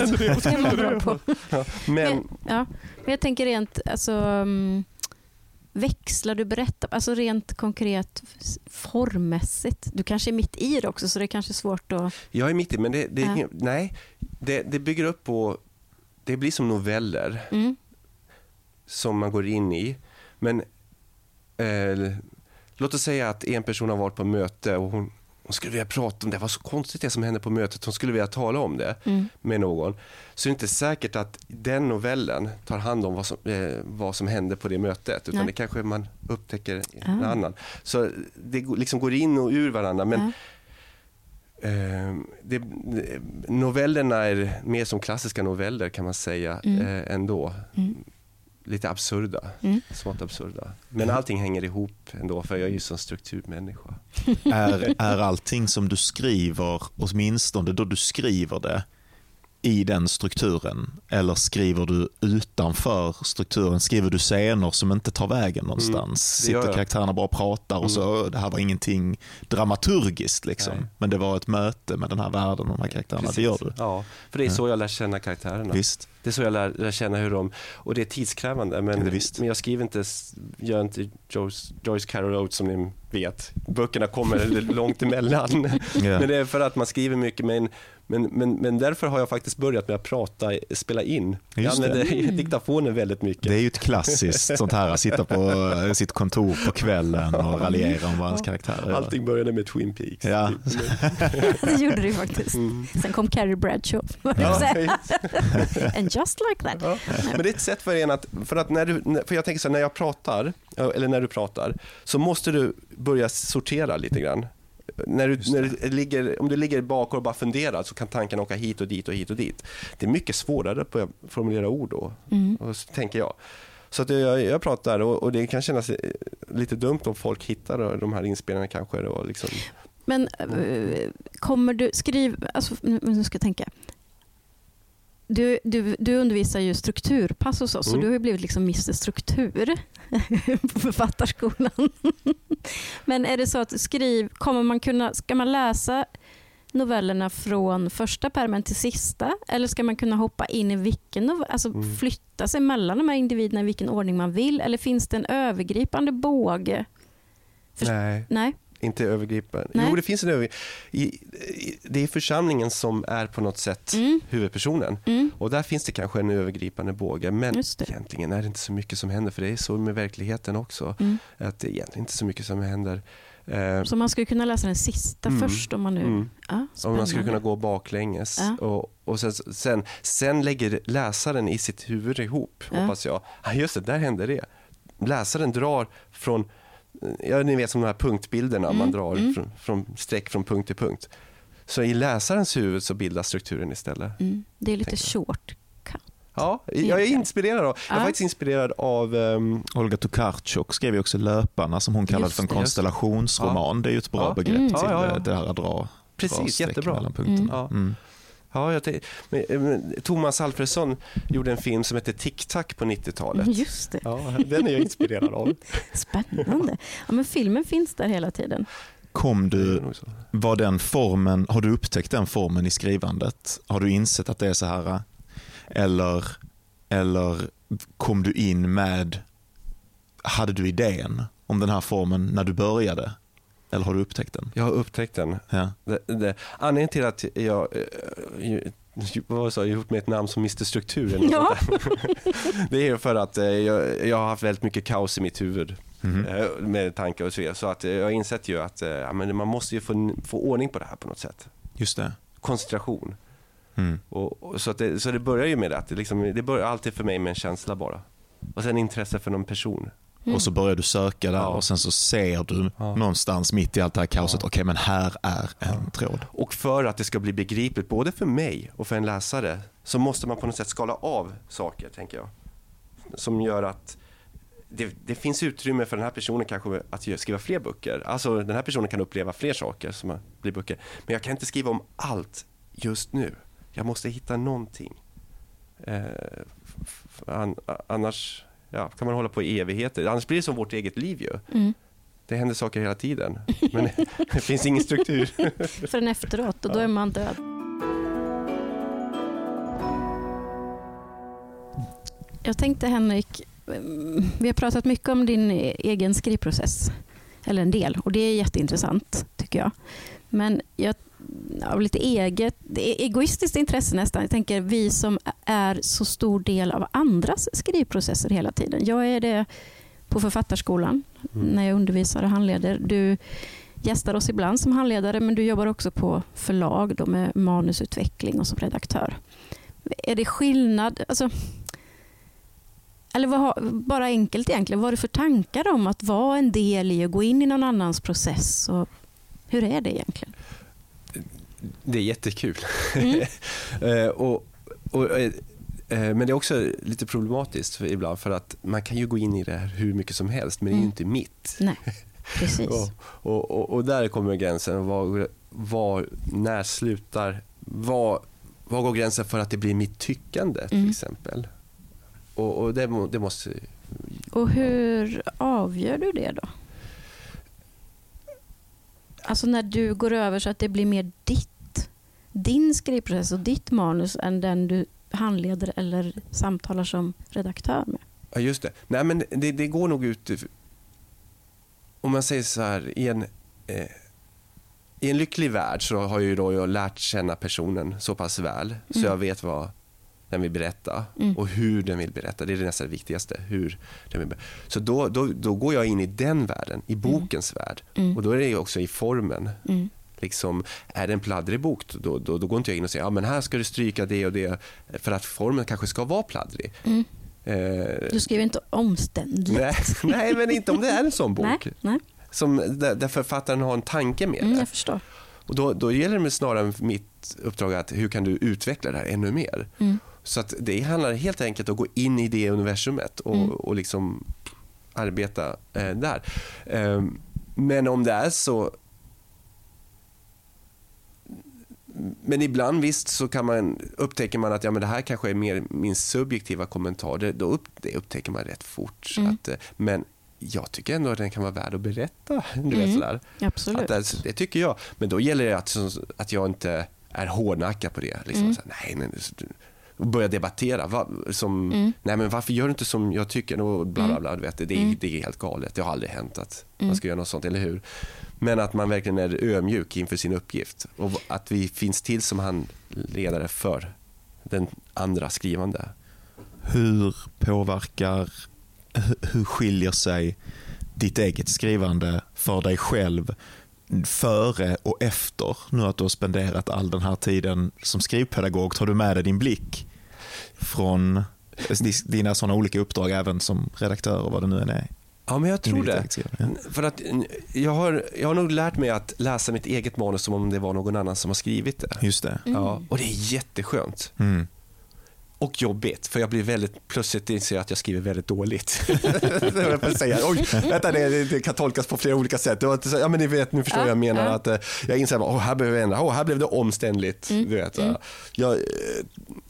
det på. Ja, men, men, ja, men jag tänker rent, alltså, um, växlar du berättar, alltså rent konkret formmässigt? Du kanske är mitt i det också, så det är kanske svårt att... Jag är mitt i, men det, det ja. nej, det, det bygger upp på, det blir som noveller. Mm som man går in i. Men eh, låt oss säga att en person har varit på möte och hon, hon skulle vilja prata om det. Det var så konstigt det som hände på mötet. Hon skulle vilja tala om det mm. med någon. Så det är inte säkert att den novellen tar hand om vad som, eh, vad som hände på det mötet. Utan Nej. det kanske man upptäcker en ah. annan. Så det liksom går in och ur varandra. Men, Eh, det, novellerna är mer som klassiska noveller kan man säga Mm. eh, ändå. Mm. Lite absurda, Mm. smått absurda. Men allting hänger ihop ändå för jag är ju sån strukturmänniska. Är, är allting som du skriver, åtminstone då du skriver det, i den strukturen? Eller skriver du utanför strukturen? Skriver du scener som inte tar vägen någonstans? det gör Sitter karaktärerna bara och pratar och så, det här var ingenting dramaturgiskt liksom. Nej. Men det var ett möte med den här världen och de här karaktärerna. Det gör du? Ja, för det är så jag lär känna karaktärerna. Visst? Det är så jag lär, lär känna hur de, och det är tidskrävande, men, visst. men jag skriver inte, gör inte Joyce, Joyce Carol Oates som ni vet. Böckerna kommer långt emellan. Ja. Men det är för att man skriver mycket, men, men, men, men därför har jag faktiskt börjat med att prata, spela in. Jag Just det. använder diktafonen väldigt mycket. Det är ju ett klassiskt sånt här, att sitta på eh, sitt kontor på kvällen och raljera om ens karaktärer. Allting började med Twin Peaks. Ja. Det gjorde det ju faktiskt. Mm. Sen kom Carrie Bradshaw. Ja, And just like that. Ja. Men det är ett sätt för en att, för att när du, för jag tänker så här, när jag pratar, eller när du pratar, så måste du börja sortera lite grann. När du, när du ligger, om du ligger bak och bara funderar så kan tanken åka hit och dit och hit och dit. Det är mycket svårare att börja formulera ord då, Mm. och så tänker jag. Så att jag, jag pratar och, och det kan kännas eh, lite dumt om folk hittar de här inspelningarna kanske. Och liksom, Men eh, kommer du, skriv, alltså, nu nu ska jag tänka. Du, du, du undervisar ju strukturpass hos oss, så Mm. du har ju blivit liksom Mr Struktur på Författarskolan. Men är det så att skriv, kommer man kunna, ska man läsa novellerna från första pärmen till sista? Eller ska man kunna hoppa in i vilken novell, alltså Mm. flytta sig mellan de här individerna i vilken ordning man vill? Eller finns det en övergripande båge? För- nej. Nej? Inte övergripande. Nej. Jo, det finns en över... I, i, det är församlingen som är på något sätt Mm. huvudpersonen. Mm. Och där finns det kanske en övergripande båge. Men egentligen är det inte så mycket som händer. För det är så med verkligheten också. Mm. Att det är egentligen inte så mycket som händer. Eh, Så man skulle kunna läsa den sista Mm. först om man nu... mm. Ja, om man skulle kunna gå baklänges. Ja. Och, och sen, sen, sen lägger läsaren i sitt huvud ihop, Ja. hoppas jag. Ah, just det, där hände det. Läsaren drar från, ja ni vet som de här punktbilderna, Mm, man drar mm. från, från streck från punkt till punkt. Så i läsarens huvud så bildas strukturen istället. Mm. Det är lite short. Ja, jag är inspirerad av, jag är Ja. faktiskt inspirerad av ehm, Olga Tokarczuk skrev ju också Löparna som hon kallade för en det. konstellationsroman. Det är ju ett bra Ja. begrepp Mm. till Ja, ja, ja. det här att dra, dra precis, streck jättebra. mellan punkterna. Ja. Ja, jag tänk- men, men, Thomas Alfredsson gjorde en film som hette Tic Tac på 90-talet. Just det. Ja, den är jag inspirerad av. Spännande. Ja, men filmen finns där hela tiden. Kom du, var den formen, har du upptäckt den formen i skrivandet? Har du insett att det är så här? Eller, eller kom du in med, hade du idén om den här formen när du började? Eller har du upptäckt den? Jag har upptäckt den. Ja. Det, det, anledningen till att jag ju- vad var det, så, jag har gjort mig ett namn som Mr Struktur. Ja. det är för att eh, jag, jag har haft väldigt mycket kaos i mitt huvud eh, med tankar och så vidare. Så att jag har insett ju att ja, men man måste ju få, få ordning på det här på något sätt. Just det. Koncentration. Mm. Och, och, så, att det, så det börjar ju med att det, liksom, det börjar alltid för mig med en känsla bara. Och sen intresse för någon person. Mm. Och så börjar du söka där Ja. och sen så ser du Ja. någonstans mitt i allt det här kaoset, Ja. okej men här är en tråd. Och för att det ska bli begripligt både för mig och för en läsare så måste man på något sätt skala av saker, tänker jag. Som gör att det, det finns utrymme för den här personen kanske att skriva fler böcker. Alltså den här personen kan uppleva fler saker som blir böcker. Men jag kan inte skriva om allt just nu. Jag måste hitta någonting. Eh, an, annars ja, kan man hålla på i evigheter. Annars blir det som vårt eget liv ju. Mm. Det händer saker hela tiden. Men det finns ingen struktur. Förrän efteråt och då är man död. Jag tänkte Henrik, mm, vi har pratat mycket om din egen skrivprocess. Eller en del och det är jätteintressant tycker jag. Men jag, av lite eget, egoistiskt intresse nästan. Jag tänker vi som är så stor del av andras skrivprocesser hela tiden. Jag är det på Författarskolan Mm. när jag undervisar och handleder. Du gästar oss ibland som handledare men du jobbar också på förlag då med manusutveckling och som redaktör. Är det skillnad? Alltså, eller vad, bara enkelt egentligen, vad är det för tankar om att vara en del i och gå in i någon annans process? Och hur är det egentligen? Det är jättekul. Mm. Eh, och, och, eh, eh, men det är också lite problematiskt för ibland för att man kan ju gå in i det här hur mycket som helst men det är ju Mm. inte mitt. Nej, precis. Och, och, och, och där kommer gränsen. Var, var, när slutar... Var, var går gränsen för att det blir mitt tyckande till Mm. exempel? Och, och det, det måste... Och hur avgör du det då? Alltså när du går över så att det blir mer ditt, din skrivprocess och ditt manus än den du handleder eller samtalar som redaktör med. Ja, just det. Nej, men det, det går nog ut... Om man säger så här, i en, eh, i en lycklig värld så har ju då jag lärt känna personen så pass väl så Mm. jag vet vad den vill berätta Mm. och hur den vill berätta. Det är det nästan viktigaste. Hur den vill berätta. Så då, då, då går jag in i den världen, i bokens värld. Mm. Och då är det också i formen. Liksom, är det en pladdrig bok, då, då, då går inte jag in och säger ja, men här ska du stryka det och det. För att formen kanske ska vara pladdrig. Mm. Eh, Du skriver inte omständligt. Nej, nej, men inte om det är en sån bok. nej, nej. Som, där, där författaren har en tanke med Mm, det. jag förstår. Och då, då gäller det snarare mitt uppdrag att hur kan du utveckla det här ännu mer? Mm. Så att det handlar helt enkelt om att gå in i det universumet och, Mm. och liksom arbeta eh, där. Eh, men om det är så men ibland visst så kan man, upptäcker man att ja, men det här kanske är mer min subjektiva kommentar. Det, då upp, det upptäcker man rätt fort. Mm. Att, eh, men jag tycker ändå att den kan vara värd att berätta. Du vet, Mm. sådär. Absolut. Att det, det tycker jag. Men då gäller det att, att jag inte är hårdnackad på det. Liksom, Mm. så nej, men, och börja debattera. Va, som, Mm. nej, men varför gör du inte som jag tycker? Och bla, bla, bla, du vet, det, det, är- Mm. det är helt galet. Det har aldrig hänt att Mm. man ska göra något sånt, eller hur? Men att man verkligen är ödmjuk inför sin uppgift. Och att vi finns till som handledare för den andra skrivande. Hur påverkar, hur skiljer sig ditt eget skrivande för dig själv före och efter nu att du har spenderat all den här tiden som skrivpedagog? Tar du med dig din blick från eh, dina sådana olika uppdrag även som redaktör och vad det nu än är? Ja, men jag tror det. Ja. För att jag har, jag har nog lärt mig att läsa mitt eget manus som om det var någon annan som har skrivit det. Just det. Mm. Ja, och det är jätteskönt. Mm. Och jobbigt, för jag blir väldigt, plötsligt inser jag att jag skriver väldigt dåligt. Jag säga. Oj, vänta, det, det kan tolkas på flera olika sätt. Det var inte så, ja, men ni vet, nu förstår Ja, jag menar. ja. Att, eh, jag inser att här behöver jag ändra, oh, här blev det omständligt. Mm, Du vet, mm. jag, eh,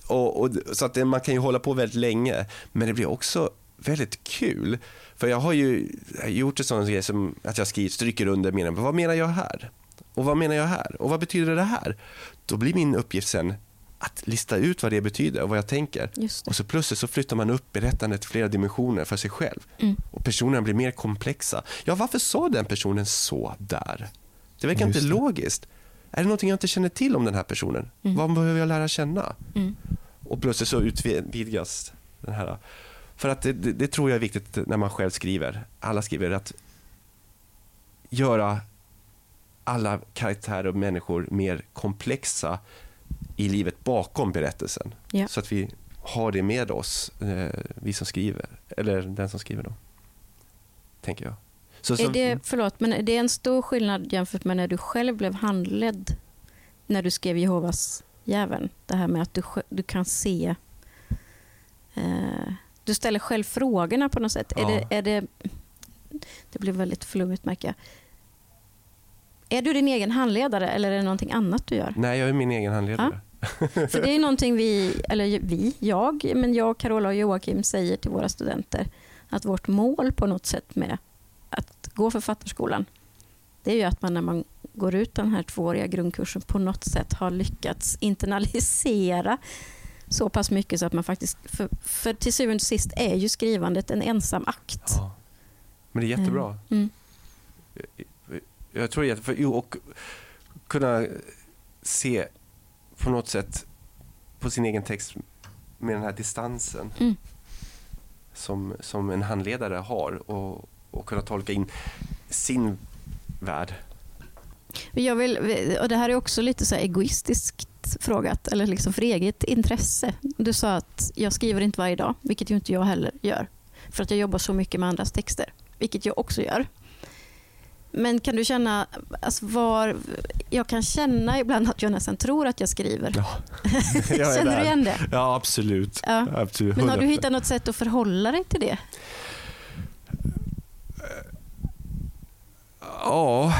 och, och, så att man kan ju hålla på väldigt länge, men det blir också väldigt kul. För jag har ju gjort en sån grej som att jag skriver, stryker under meningen, vad menar jag här? Och vad menar jag här? Och vad betyder det här? Då blir min uppgift sen att lista ut vad det betyder och vad jag tänker. Och så plötsligt så flyttar man upp berättandet till flera dimensioner för sig själv. Mm. Och personerna blir mer komplexa. Ja, varför sa den personen så där? Det verkar Just inte det. logiskt. Är det någonting jag inte känner till om den här personen? Mm. Vad behöver jag lära känna? Mm. Och plötsligt så utvidgas den här. För att det, det, tror jag är viktigt när man själv skriver. Alla skriver att göra alla karaktärer och människor mer komplexa i livet bakom berättelsen. Ja. Så att vi har det med oss, eh, vi som skriver. Eller den som skriver då. Tänker jag. Så, så, Är det, förlåt, men är det en stor skillnad jämfört med när du själv blev handledd när du skrev Jehovas jäveln? Det här med att du, du kan se... Eh, du ställer själv frågorna på något sätt. Är Ja. det, är det, det blir väldigt flummigt märker jag. Är du din egen handledare eller är det någonting annat du gör? Nej, jag är min egen handledare. För det är någonting vi, eller vi, jag, men jag, Carola och Joakim säger till våra studenter att vårt mål på något sätt med att gå författarskolan det är ju att man när man går ut den här tvååriga grundkursen på något sätt har lyckats internalisera så pass mycket så att man faktiskt, för, för till syvende och sist är ju skrivandet en ensam akt. Ja. Men det är jättebra. Mm. Jag tror det är jätte- för, jo, och kunna se på något sätt på sin egen text med den här distansen Mm. som, som en handledare har och, och kunna tolka in sin värld. Jag vill, och det här är också lite så här frågat, eller liksom för eget intresse. Du sa att jag skriver inte varje dag, vilket ju inte jag heller gör. För att jag jobbar så mycket med andras texter, vilket jag också gör. Men kan du känna, alltså var, jag kan känna ibland att jag nästan tror att jag skriver. Ja. Jag Känner där. du igen det? Ja, absolut. Ja. absolut. Men har du 100%. hittat något sätt att förhålla dig till det? Ja,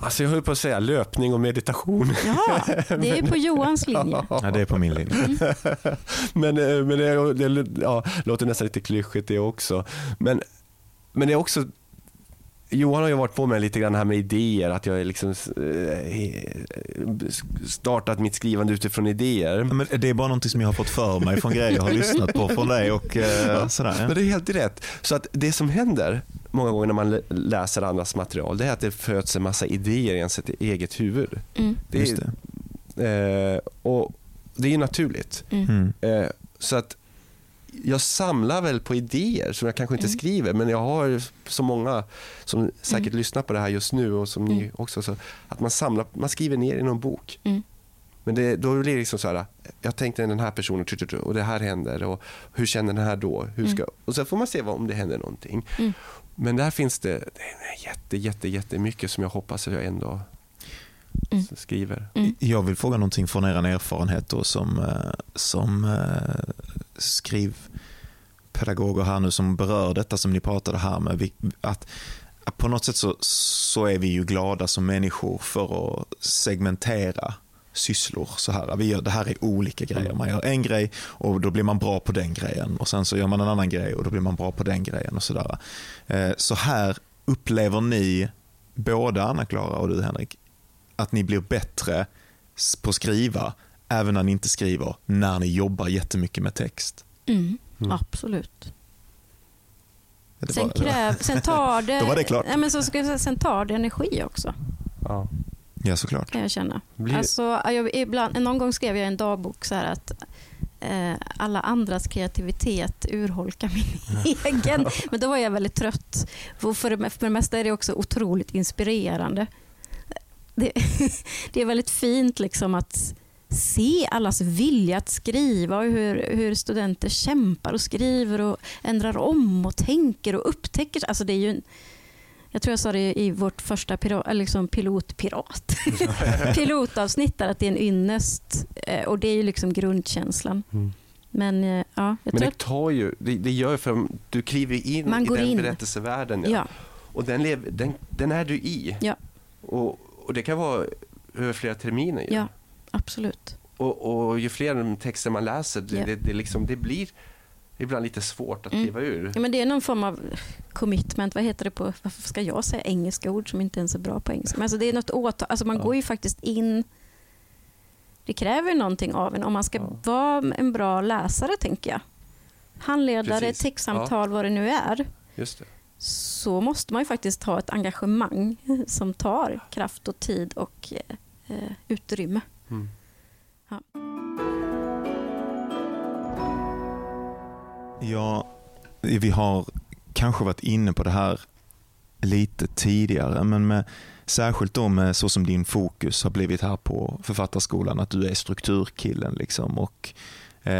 alltså jag höll på att säga löpning och meditation. Ja, det är på Johans linje. Ja, det är på min linje. Men, eh, men det, det ja, låter nästan lite klyschigt det också. Men, men det är också Johan har ju varit på mig lite grann här med idéer, att jag är liksom eh, startat mitt skrivande utifrån idéer. Men det är bara någonting som jag har fått för mig från grejer jag har lyssnat på från dig och eh, sådär. Men det är helt rätt. Så att det som händer många gånger när man lä- läser andras material, det är att det föds en massa idéer i ens eget huvud. Mm, Det Just är, eh, och det är ju naturligt. mm, Mm. Eh, så att jag samlar väl på idéer som jag kanske inte Mm. skriver, men jag har så många som säkert Mm. lyssnar på det här just nu och som ni Mm. också. Så att man samlar, man skriver ner i någon bok. Mm. Men det, då blir det liksom så här, jag tänkte den här personen och det här händer och hur känner den här då? Hur ska, Och sen får man se vad, om det händer någonting. Mm. Men där finns det, det jätte, jätte, jättemycket som jag hoppas att jag ändå Mm. skriver. mm, Jag vill fråga någonting från er erfarenhet då som, eh, som eh, skrivpedagoger här nu som berör detta som ni pratade här med. Att på något sätt så, så är vi ju glada som människor för att segmentera sysslor så här. Vi gör, det här är olika grejer. Man gör en grej och då blir man bra på den grejen och sen så gör man en annan grej och då blir man bra på den grejen och sådär. Eh, Så här upplever ni, båda Anna-Klara och du Henrik, att ni blir bättre på att skriva även när ni inte skriver, när ni jobbar jättemycket med text. mm, Mm. absolut. Sen, kräv, sen tar det... Då var det klart. Nej, men så ska jag säga, sen tar det energi också, Ja. Ja, såklart. kan jag känna. Blir, Alltså, jag, ibland, någon gång skrev jag i en dagbok så här att eh, alla andras kreativitet urholkar min egen. Men då var jag väldigt trött. För, för, det, för det mesta är det också otroligt inspirerande. Det, det är väldigt fint liksom att se allas vilja att skriva och hur, hur studenter kämpar och skriver och ändrar om och tänker och upptäcker. Alltså det är ju en, jag tror jag sa det i vårt första liksom pilotpirat. pilotavsnitt där, att det är en ynnest. eh, Och det är ju liksom grundkänslan. Mm. Men eh, ja, jag Men det tar ju, det, det gör för du kliver in Man i den in. berättelsevärlden. Ja. ja, Och den, lev, den, den är du i. Ja. Och, och det kan vara över flera terminer. ju. ja, absolut. Och, och ju fler texter man läser, det, Ja. det, det, liksom, det blir ibland lite svårt att Mm. kliva ur. Ja, men det är någon form av commitment. Vad heter det på, varför ska jag säga engelska ord som inte ens är bra på engelska? Men alltså det är något åtag, alltså man Ja. går ju faktiskt in det kräver någonting av en om man ska Ja. vara en bra läsare, tänker jag. Handledare, textsamtal, vad det nu är. Just det. så måste man ju faktiskt ha ett engagemang som tar kraft och tid och eh, utrymme. Mm. Ja, Ja, vi har kanske varit inne på det här lite tidigare, men med, särskilt då med så som din fokus har blivit här på Författarskolan, att du är strukturkillen liksom och eh,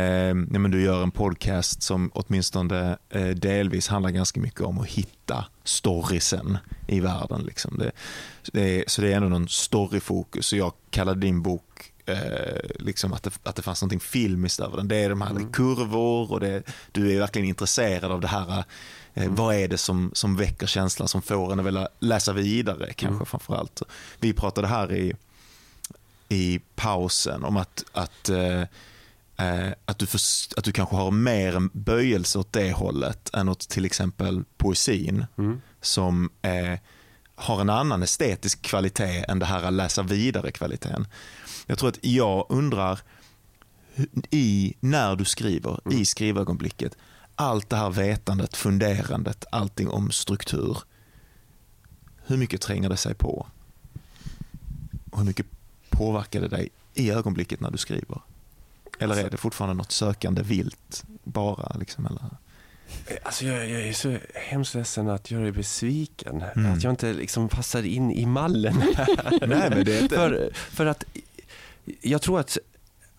ja, men du gör en podcast som åtminstone eh, delvis handlar ganska mycket om att hitta storiesen i världen. Liksom. Det, det är, så det är ändå någon storyfokus och jag kallade din bok eh, liksom att, det, att det fanns någonting filmiskt över den. Det är de här Mm. kurvor och det, du är verkligen intresserad av det här. Eh, Mm. Vad är det som, som väcker känslan som får en att vilja läsa vidare kanske Mm. framförallt. Vi pratade här i, i pausen om att, att eh, eh, att, du förs- att du kanske har mer böjelse åt det hållet än åt till exempel poesin Mm. som eh, har en annan estetisk kvalitet än det här att läsa vidare kvaliteten. Jag tror att jag undrar i när du skriver, Mm. i skrivögonblicket, allt det här vetandet, funderandet, allting om struktur. Hur mycket tränger det sig på? Och hur mycket påverkar det dig i ögonblicket när du skriver? Eller är det fortfarande något sökande vilt bara? Liksom, eller? Alltså jag, jag är så hemskt ledsen att göra dig besviken. Mm. Att jag inte liksom passar in i mallen. Nej, men det är inte... för, för att jag tror att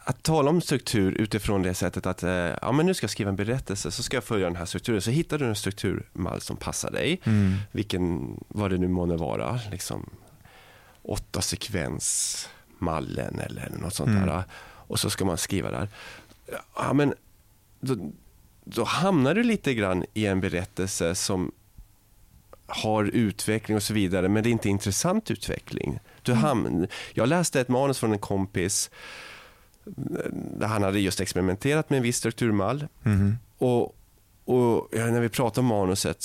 att tala om struktur utifrån det sättet att eh, ja, men nu ska jag skriva en berättelse så ska jag följa den här strukturen. Så hittar du en strukturmall som passar dig, Mm. vilken, vad det nu månde vara, liksom åtta sekvensmallen eller något sånt Mm. där. Och så ska man skriva där. Ja, men då, då hamnar du lite grann i en berättelse som har utveckling och så vidare, men det är inte intressant utveckling. Du ham- jag läste ett manus från en kompis där han hade just experimenterat med en viss strukturmall. Mhm. Och, och när vi pratade om manuset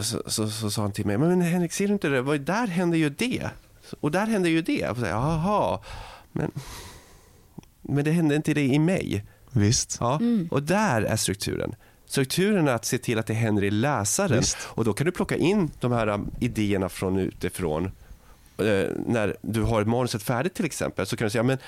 så, så, så sa han till mig, men Henrik ser du inte det? Vad- Där händer ju det. Och där händer ju det. Och så, Jaha, men, men det hände inte det i mig. Visst. Ja. Mm. Och där är strukturen. Strukturen är att se till att det händer i läsaren. Visst. Och då kan du plocka in de här um, idéerna från utifrån. Eh, när du har manuset färdigt till exempel så kan du säga, men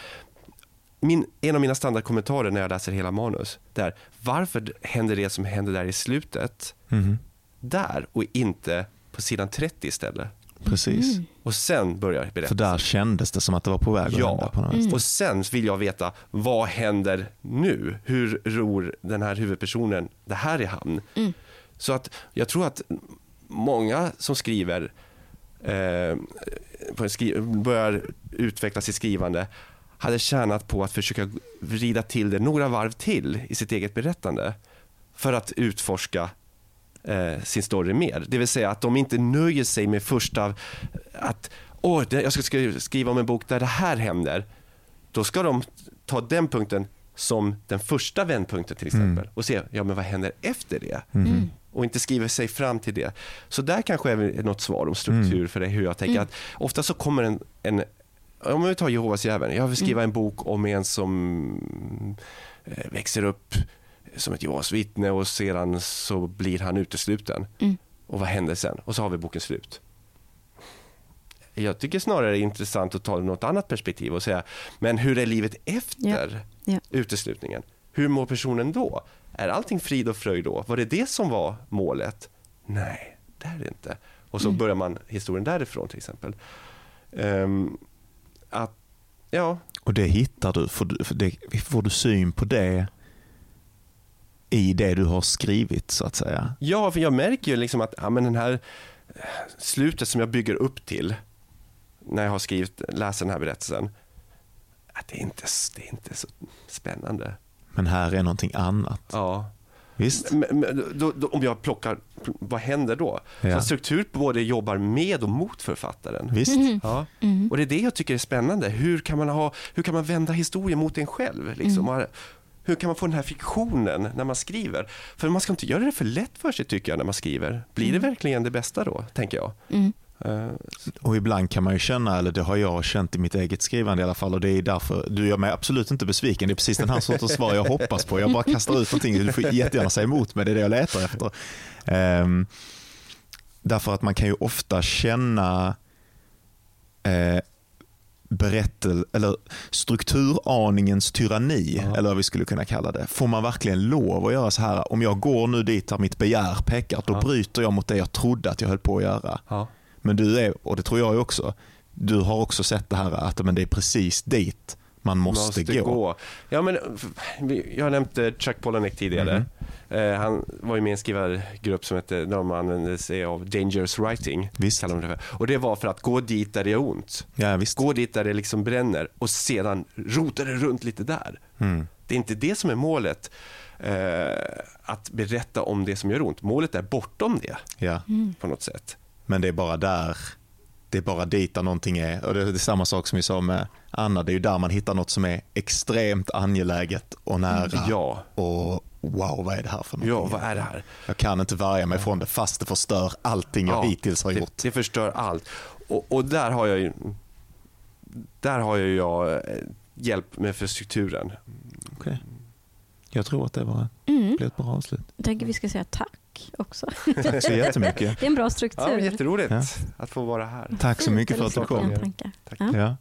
min, en av mina standardkommentarer när jag läser hela manus, det är varför händer det som händer där i slutet Mhm. där och inte på sidan 30 istället? Precis. Mm. Och sen börjar För berättelsen. där kändes det som att det var på väg att Ja. hända på något Mm. Och sen vill jag veta, vad händer nu? Hur ror den här huvudpersonen det här i hamn? Mm. Så att jag tror att många som skriver eh, på en skri- börjar utveckla sitt skrivande hade tjänat på att försöka vrida till det några varv till i sitt eget berättande för att utforska eh, sin story mer. Det vill säga att de inte nöjer sig med första att Åh, det, jag ska skri- skriva om en bok där det här händer. Då ska de ta den punkten som den första vändpunkten till exempel Mm. och se, ja men vad händer efter det? Mhm. Mm. och inte skriver sig fram till det. Så där kanske är något svar om struktur Mm. för det, hur jag tänker Mm. att ofta så kommer en, en om vi tar Jehovas djävul, jag vill skriva en bok om en som eh, växer upp som ett Jehovas vittne och sedan så blir han utesluten. Mm. Och vad händer sen? Och så har vi boken slut. Jag tycker snarare det är intressant att ta något annat perspektiv och säga, men hur är livet efter Ja. Ja. uteslutningen? Hur mår personen då? Är allting frid och fröjd då? Var det det som var målet? Nej, det är det inte. Och så Mm. börjar man historien därifrån till exempel. Ehm, att, ja, Och det hittar du, får du, får du syn på det i det du har skrivit så att säga. ja, för jag märker ju liksom att ja, men den här eh, slutet som jag bygger upp till när jag har skrivit, läst den här berättelsen, att det är inte, det är inte så spännande. Men här är någonting annat. Ja. Visst? Men, men, då, då, om jag plockar, vad händer då? Ja. Så struktur både jobbar med och mot författaren. Visst? Mhm. Ja. Mm. Och det är det jag tycker är spännande. Hur kan man, ha, hur kan man vända historien mot en själv? Liksom? Mm. Hur kan man få den här fiktionen när man skriver? För man ska inte göra det för lätt för sig tycker jag när man skriver. Blir det Mm. verkligen det bästa då, tänker jag? Mm. Eh, Och ibland kan man ju känna, eller det har jag känt i mitt eget skrivande i alla fall och det är därför, du gör mig absolut inte besviken. Det är precis den här sortens svar jag hoppas på. Jag bara kastar ut någonting, du får jättegärna säga emot mig, det är det jag letar efter. Ehm, därför att man kan ju ofta känna eh, berättel, eller strukturaningens tyranni, Ja. eller vad vi skulle kunna kalla det. Får man verkligen lov att göra så här? Om jag går nu dit där mitt begär pekar, då Ja. bryter jag mot det jag trodde att jag höll på att göra. ja. Men du är, och det tror jag också, du har också sett det här att men det är precis dit man måste, gå. Ja, men, jag nämnt eh, Chuck Palahniuk tidigare. Mhm. Eh, han var ju med i en skrivargrupp som hette, där de använde sig av dangerous writing. Visst. kallar de det för. Och det var för att gå dit där det gör ont. Ja, visst. Gå dit där det liksom bränner och sedan rota det runt lite där. Mm. Det är inte det som är målet. Eh, att berätta om det som gör ont. Målet är bortom det Ja. Mm. på något sätt. Men det är bara där, det är bara dit där någonting är. Och det är samma sak som vi sa med Anna, det är ju där man hittar något som är extremt angeläget och nära. Ja, Och wow, vad är det här för någonting? ja, vad är det här? Jag kan inte värja mig från det fast det förstör allting jag Ja, hittills har det, gjort. det förstör allt. Och, och där har jag ju där har ju jag eh, hjälp med för strukturen. Okej. Jag tror att det var, Mm. blev ett bra avslut. Jag tänker vi ska säga tack också. Tack så jättemycket. Det är en bra struktur. Ja, jätteroligt Ja. att få vara här. Tack så mycket för att du kom. tankar. Tack. Ja. Ja.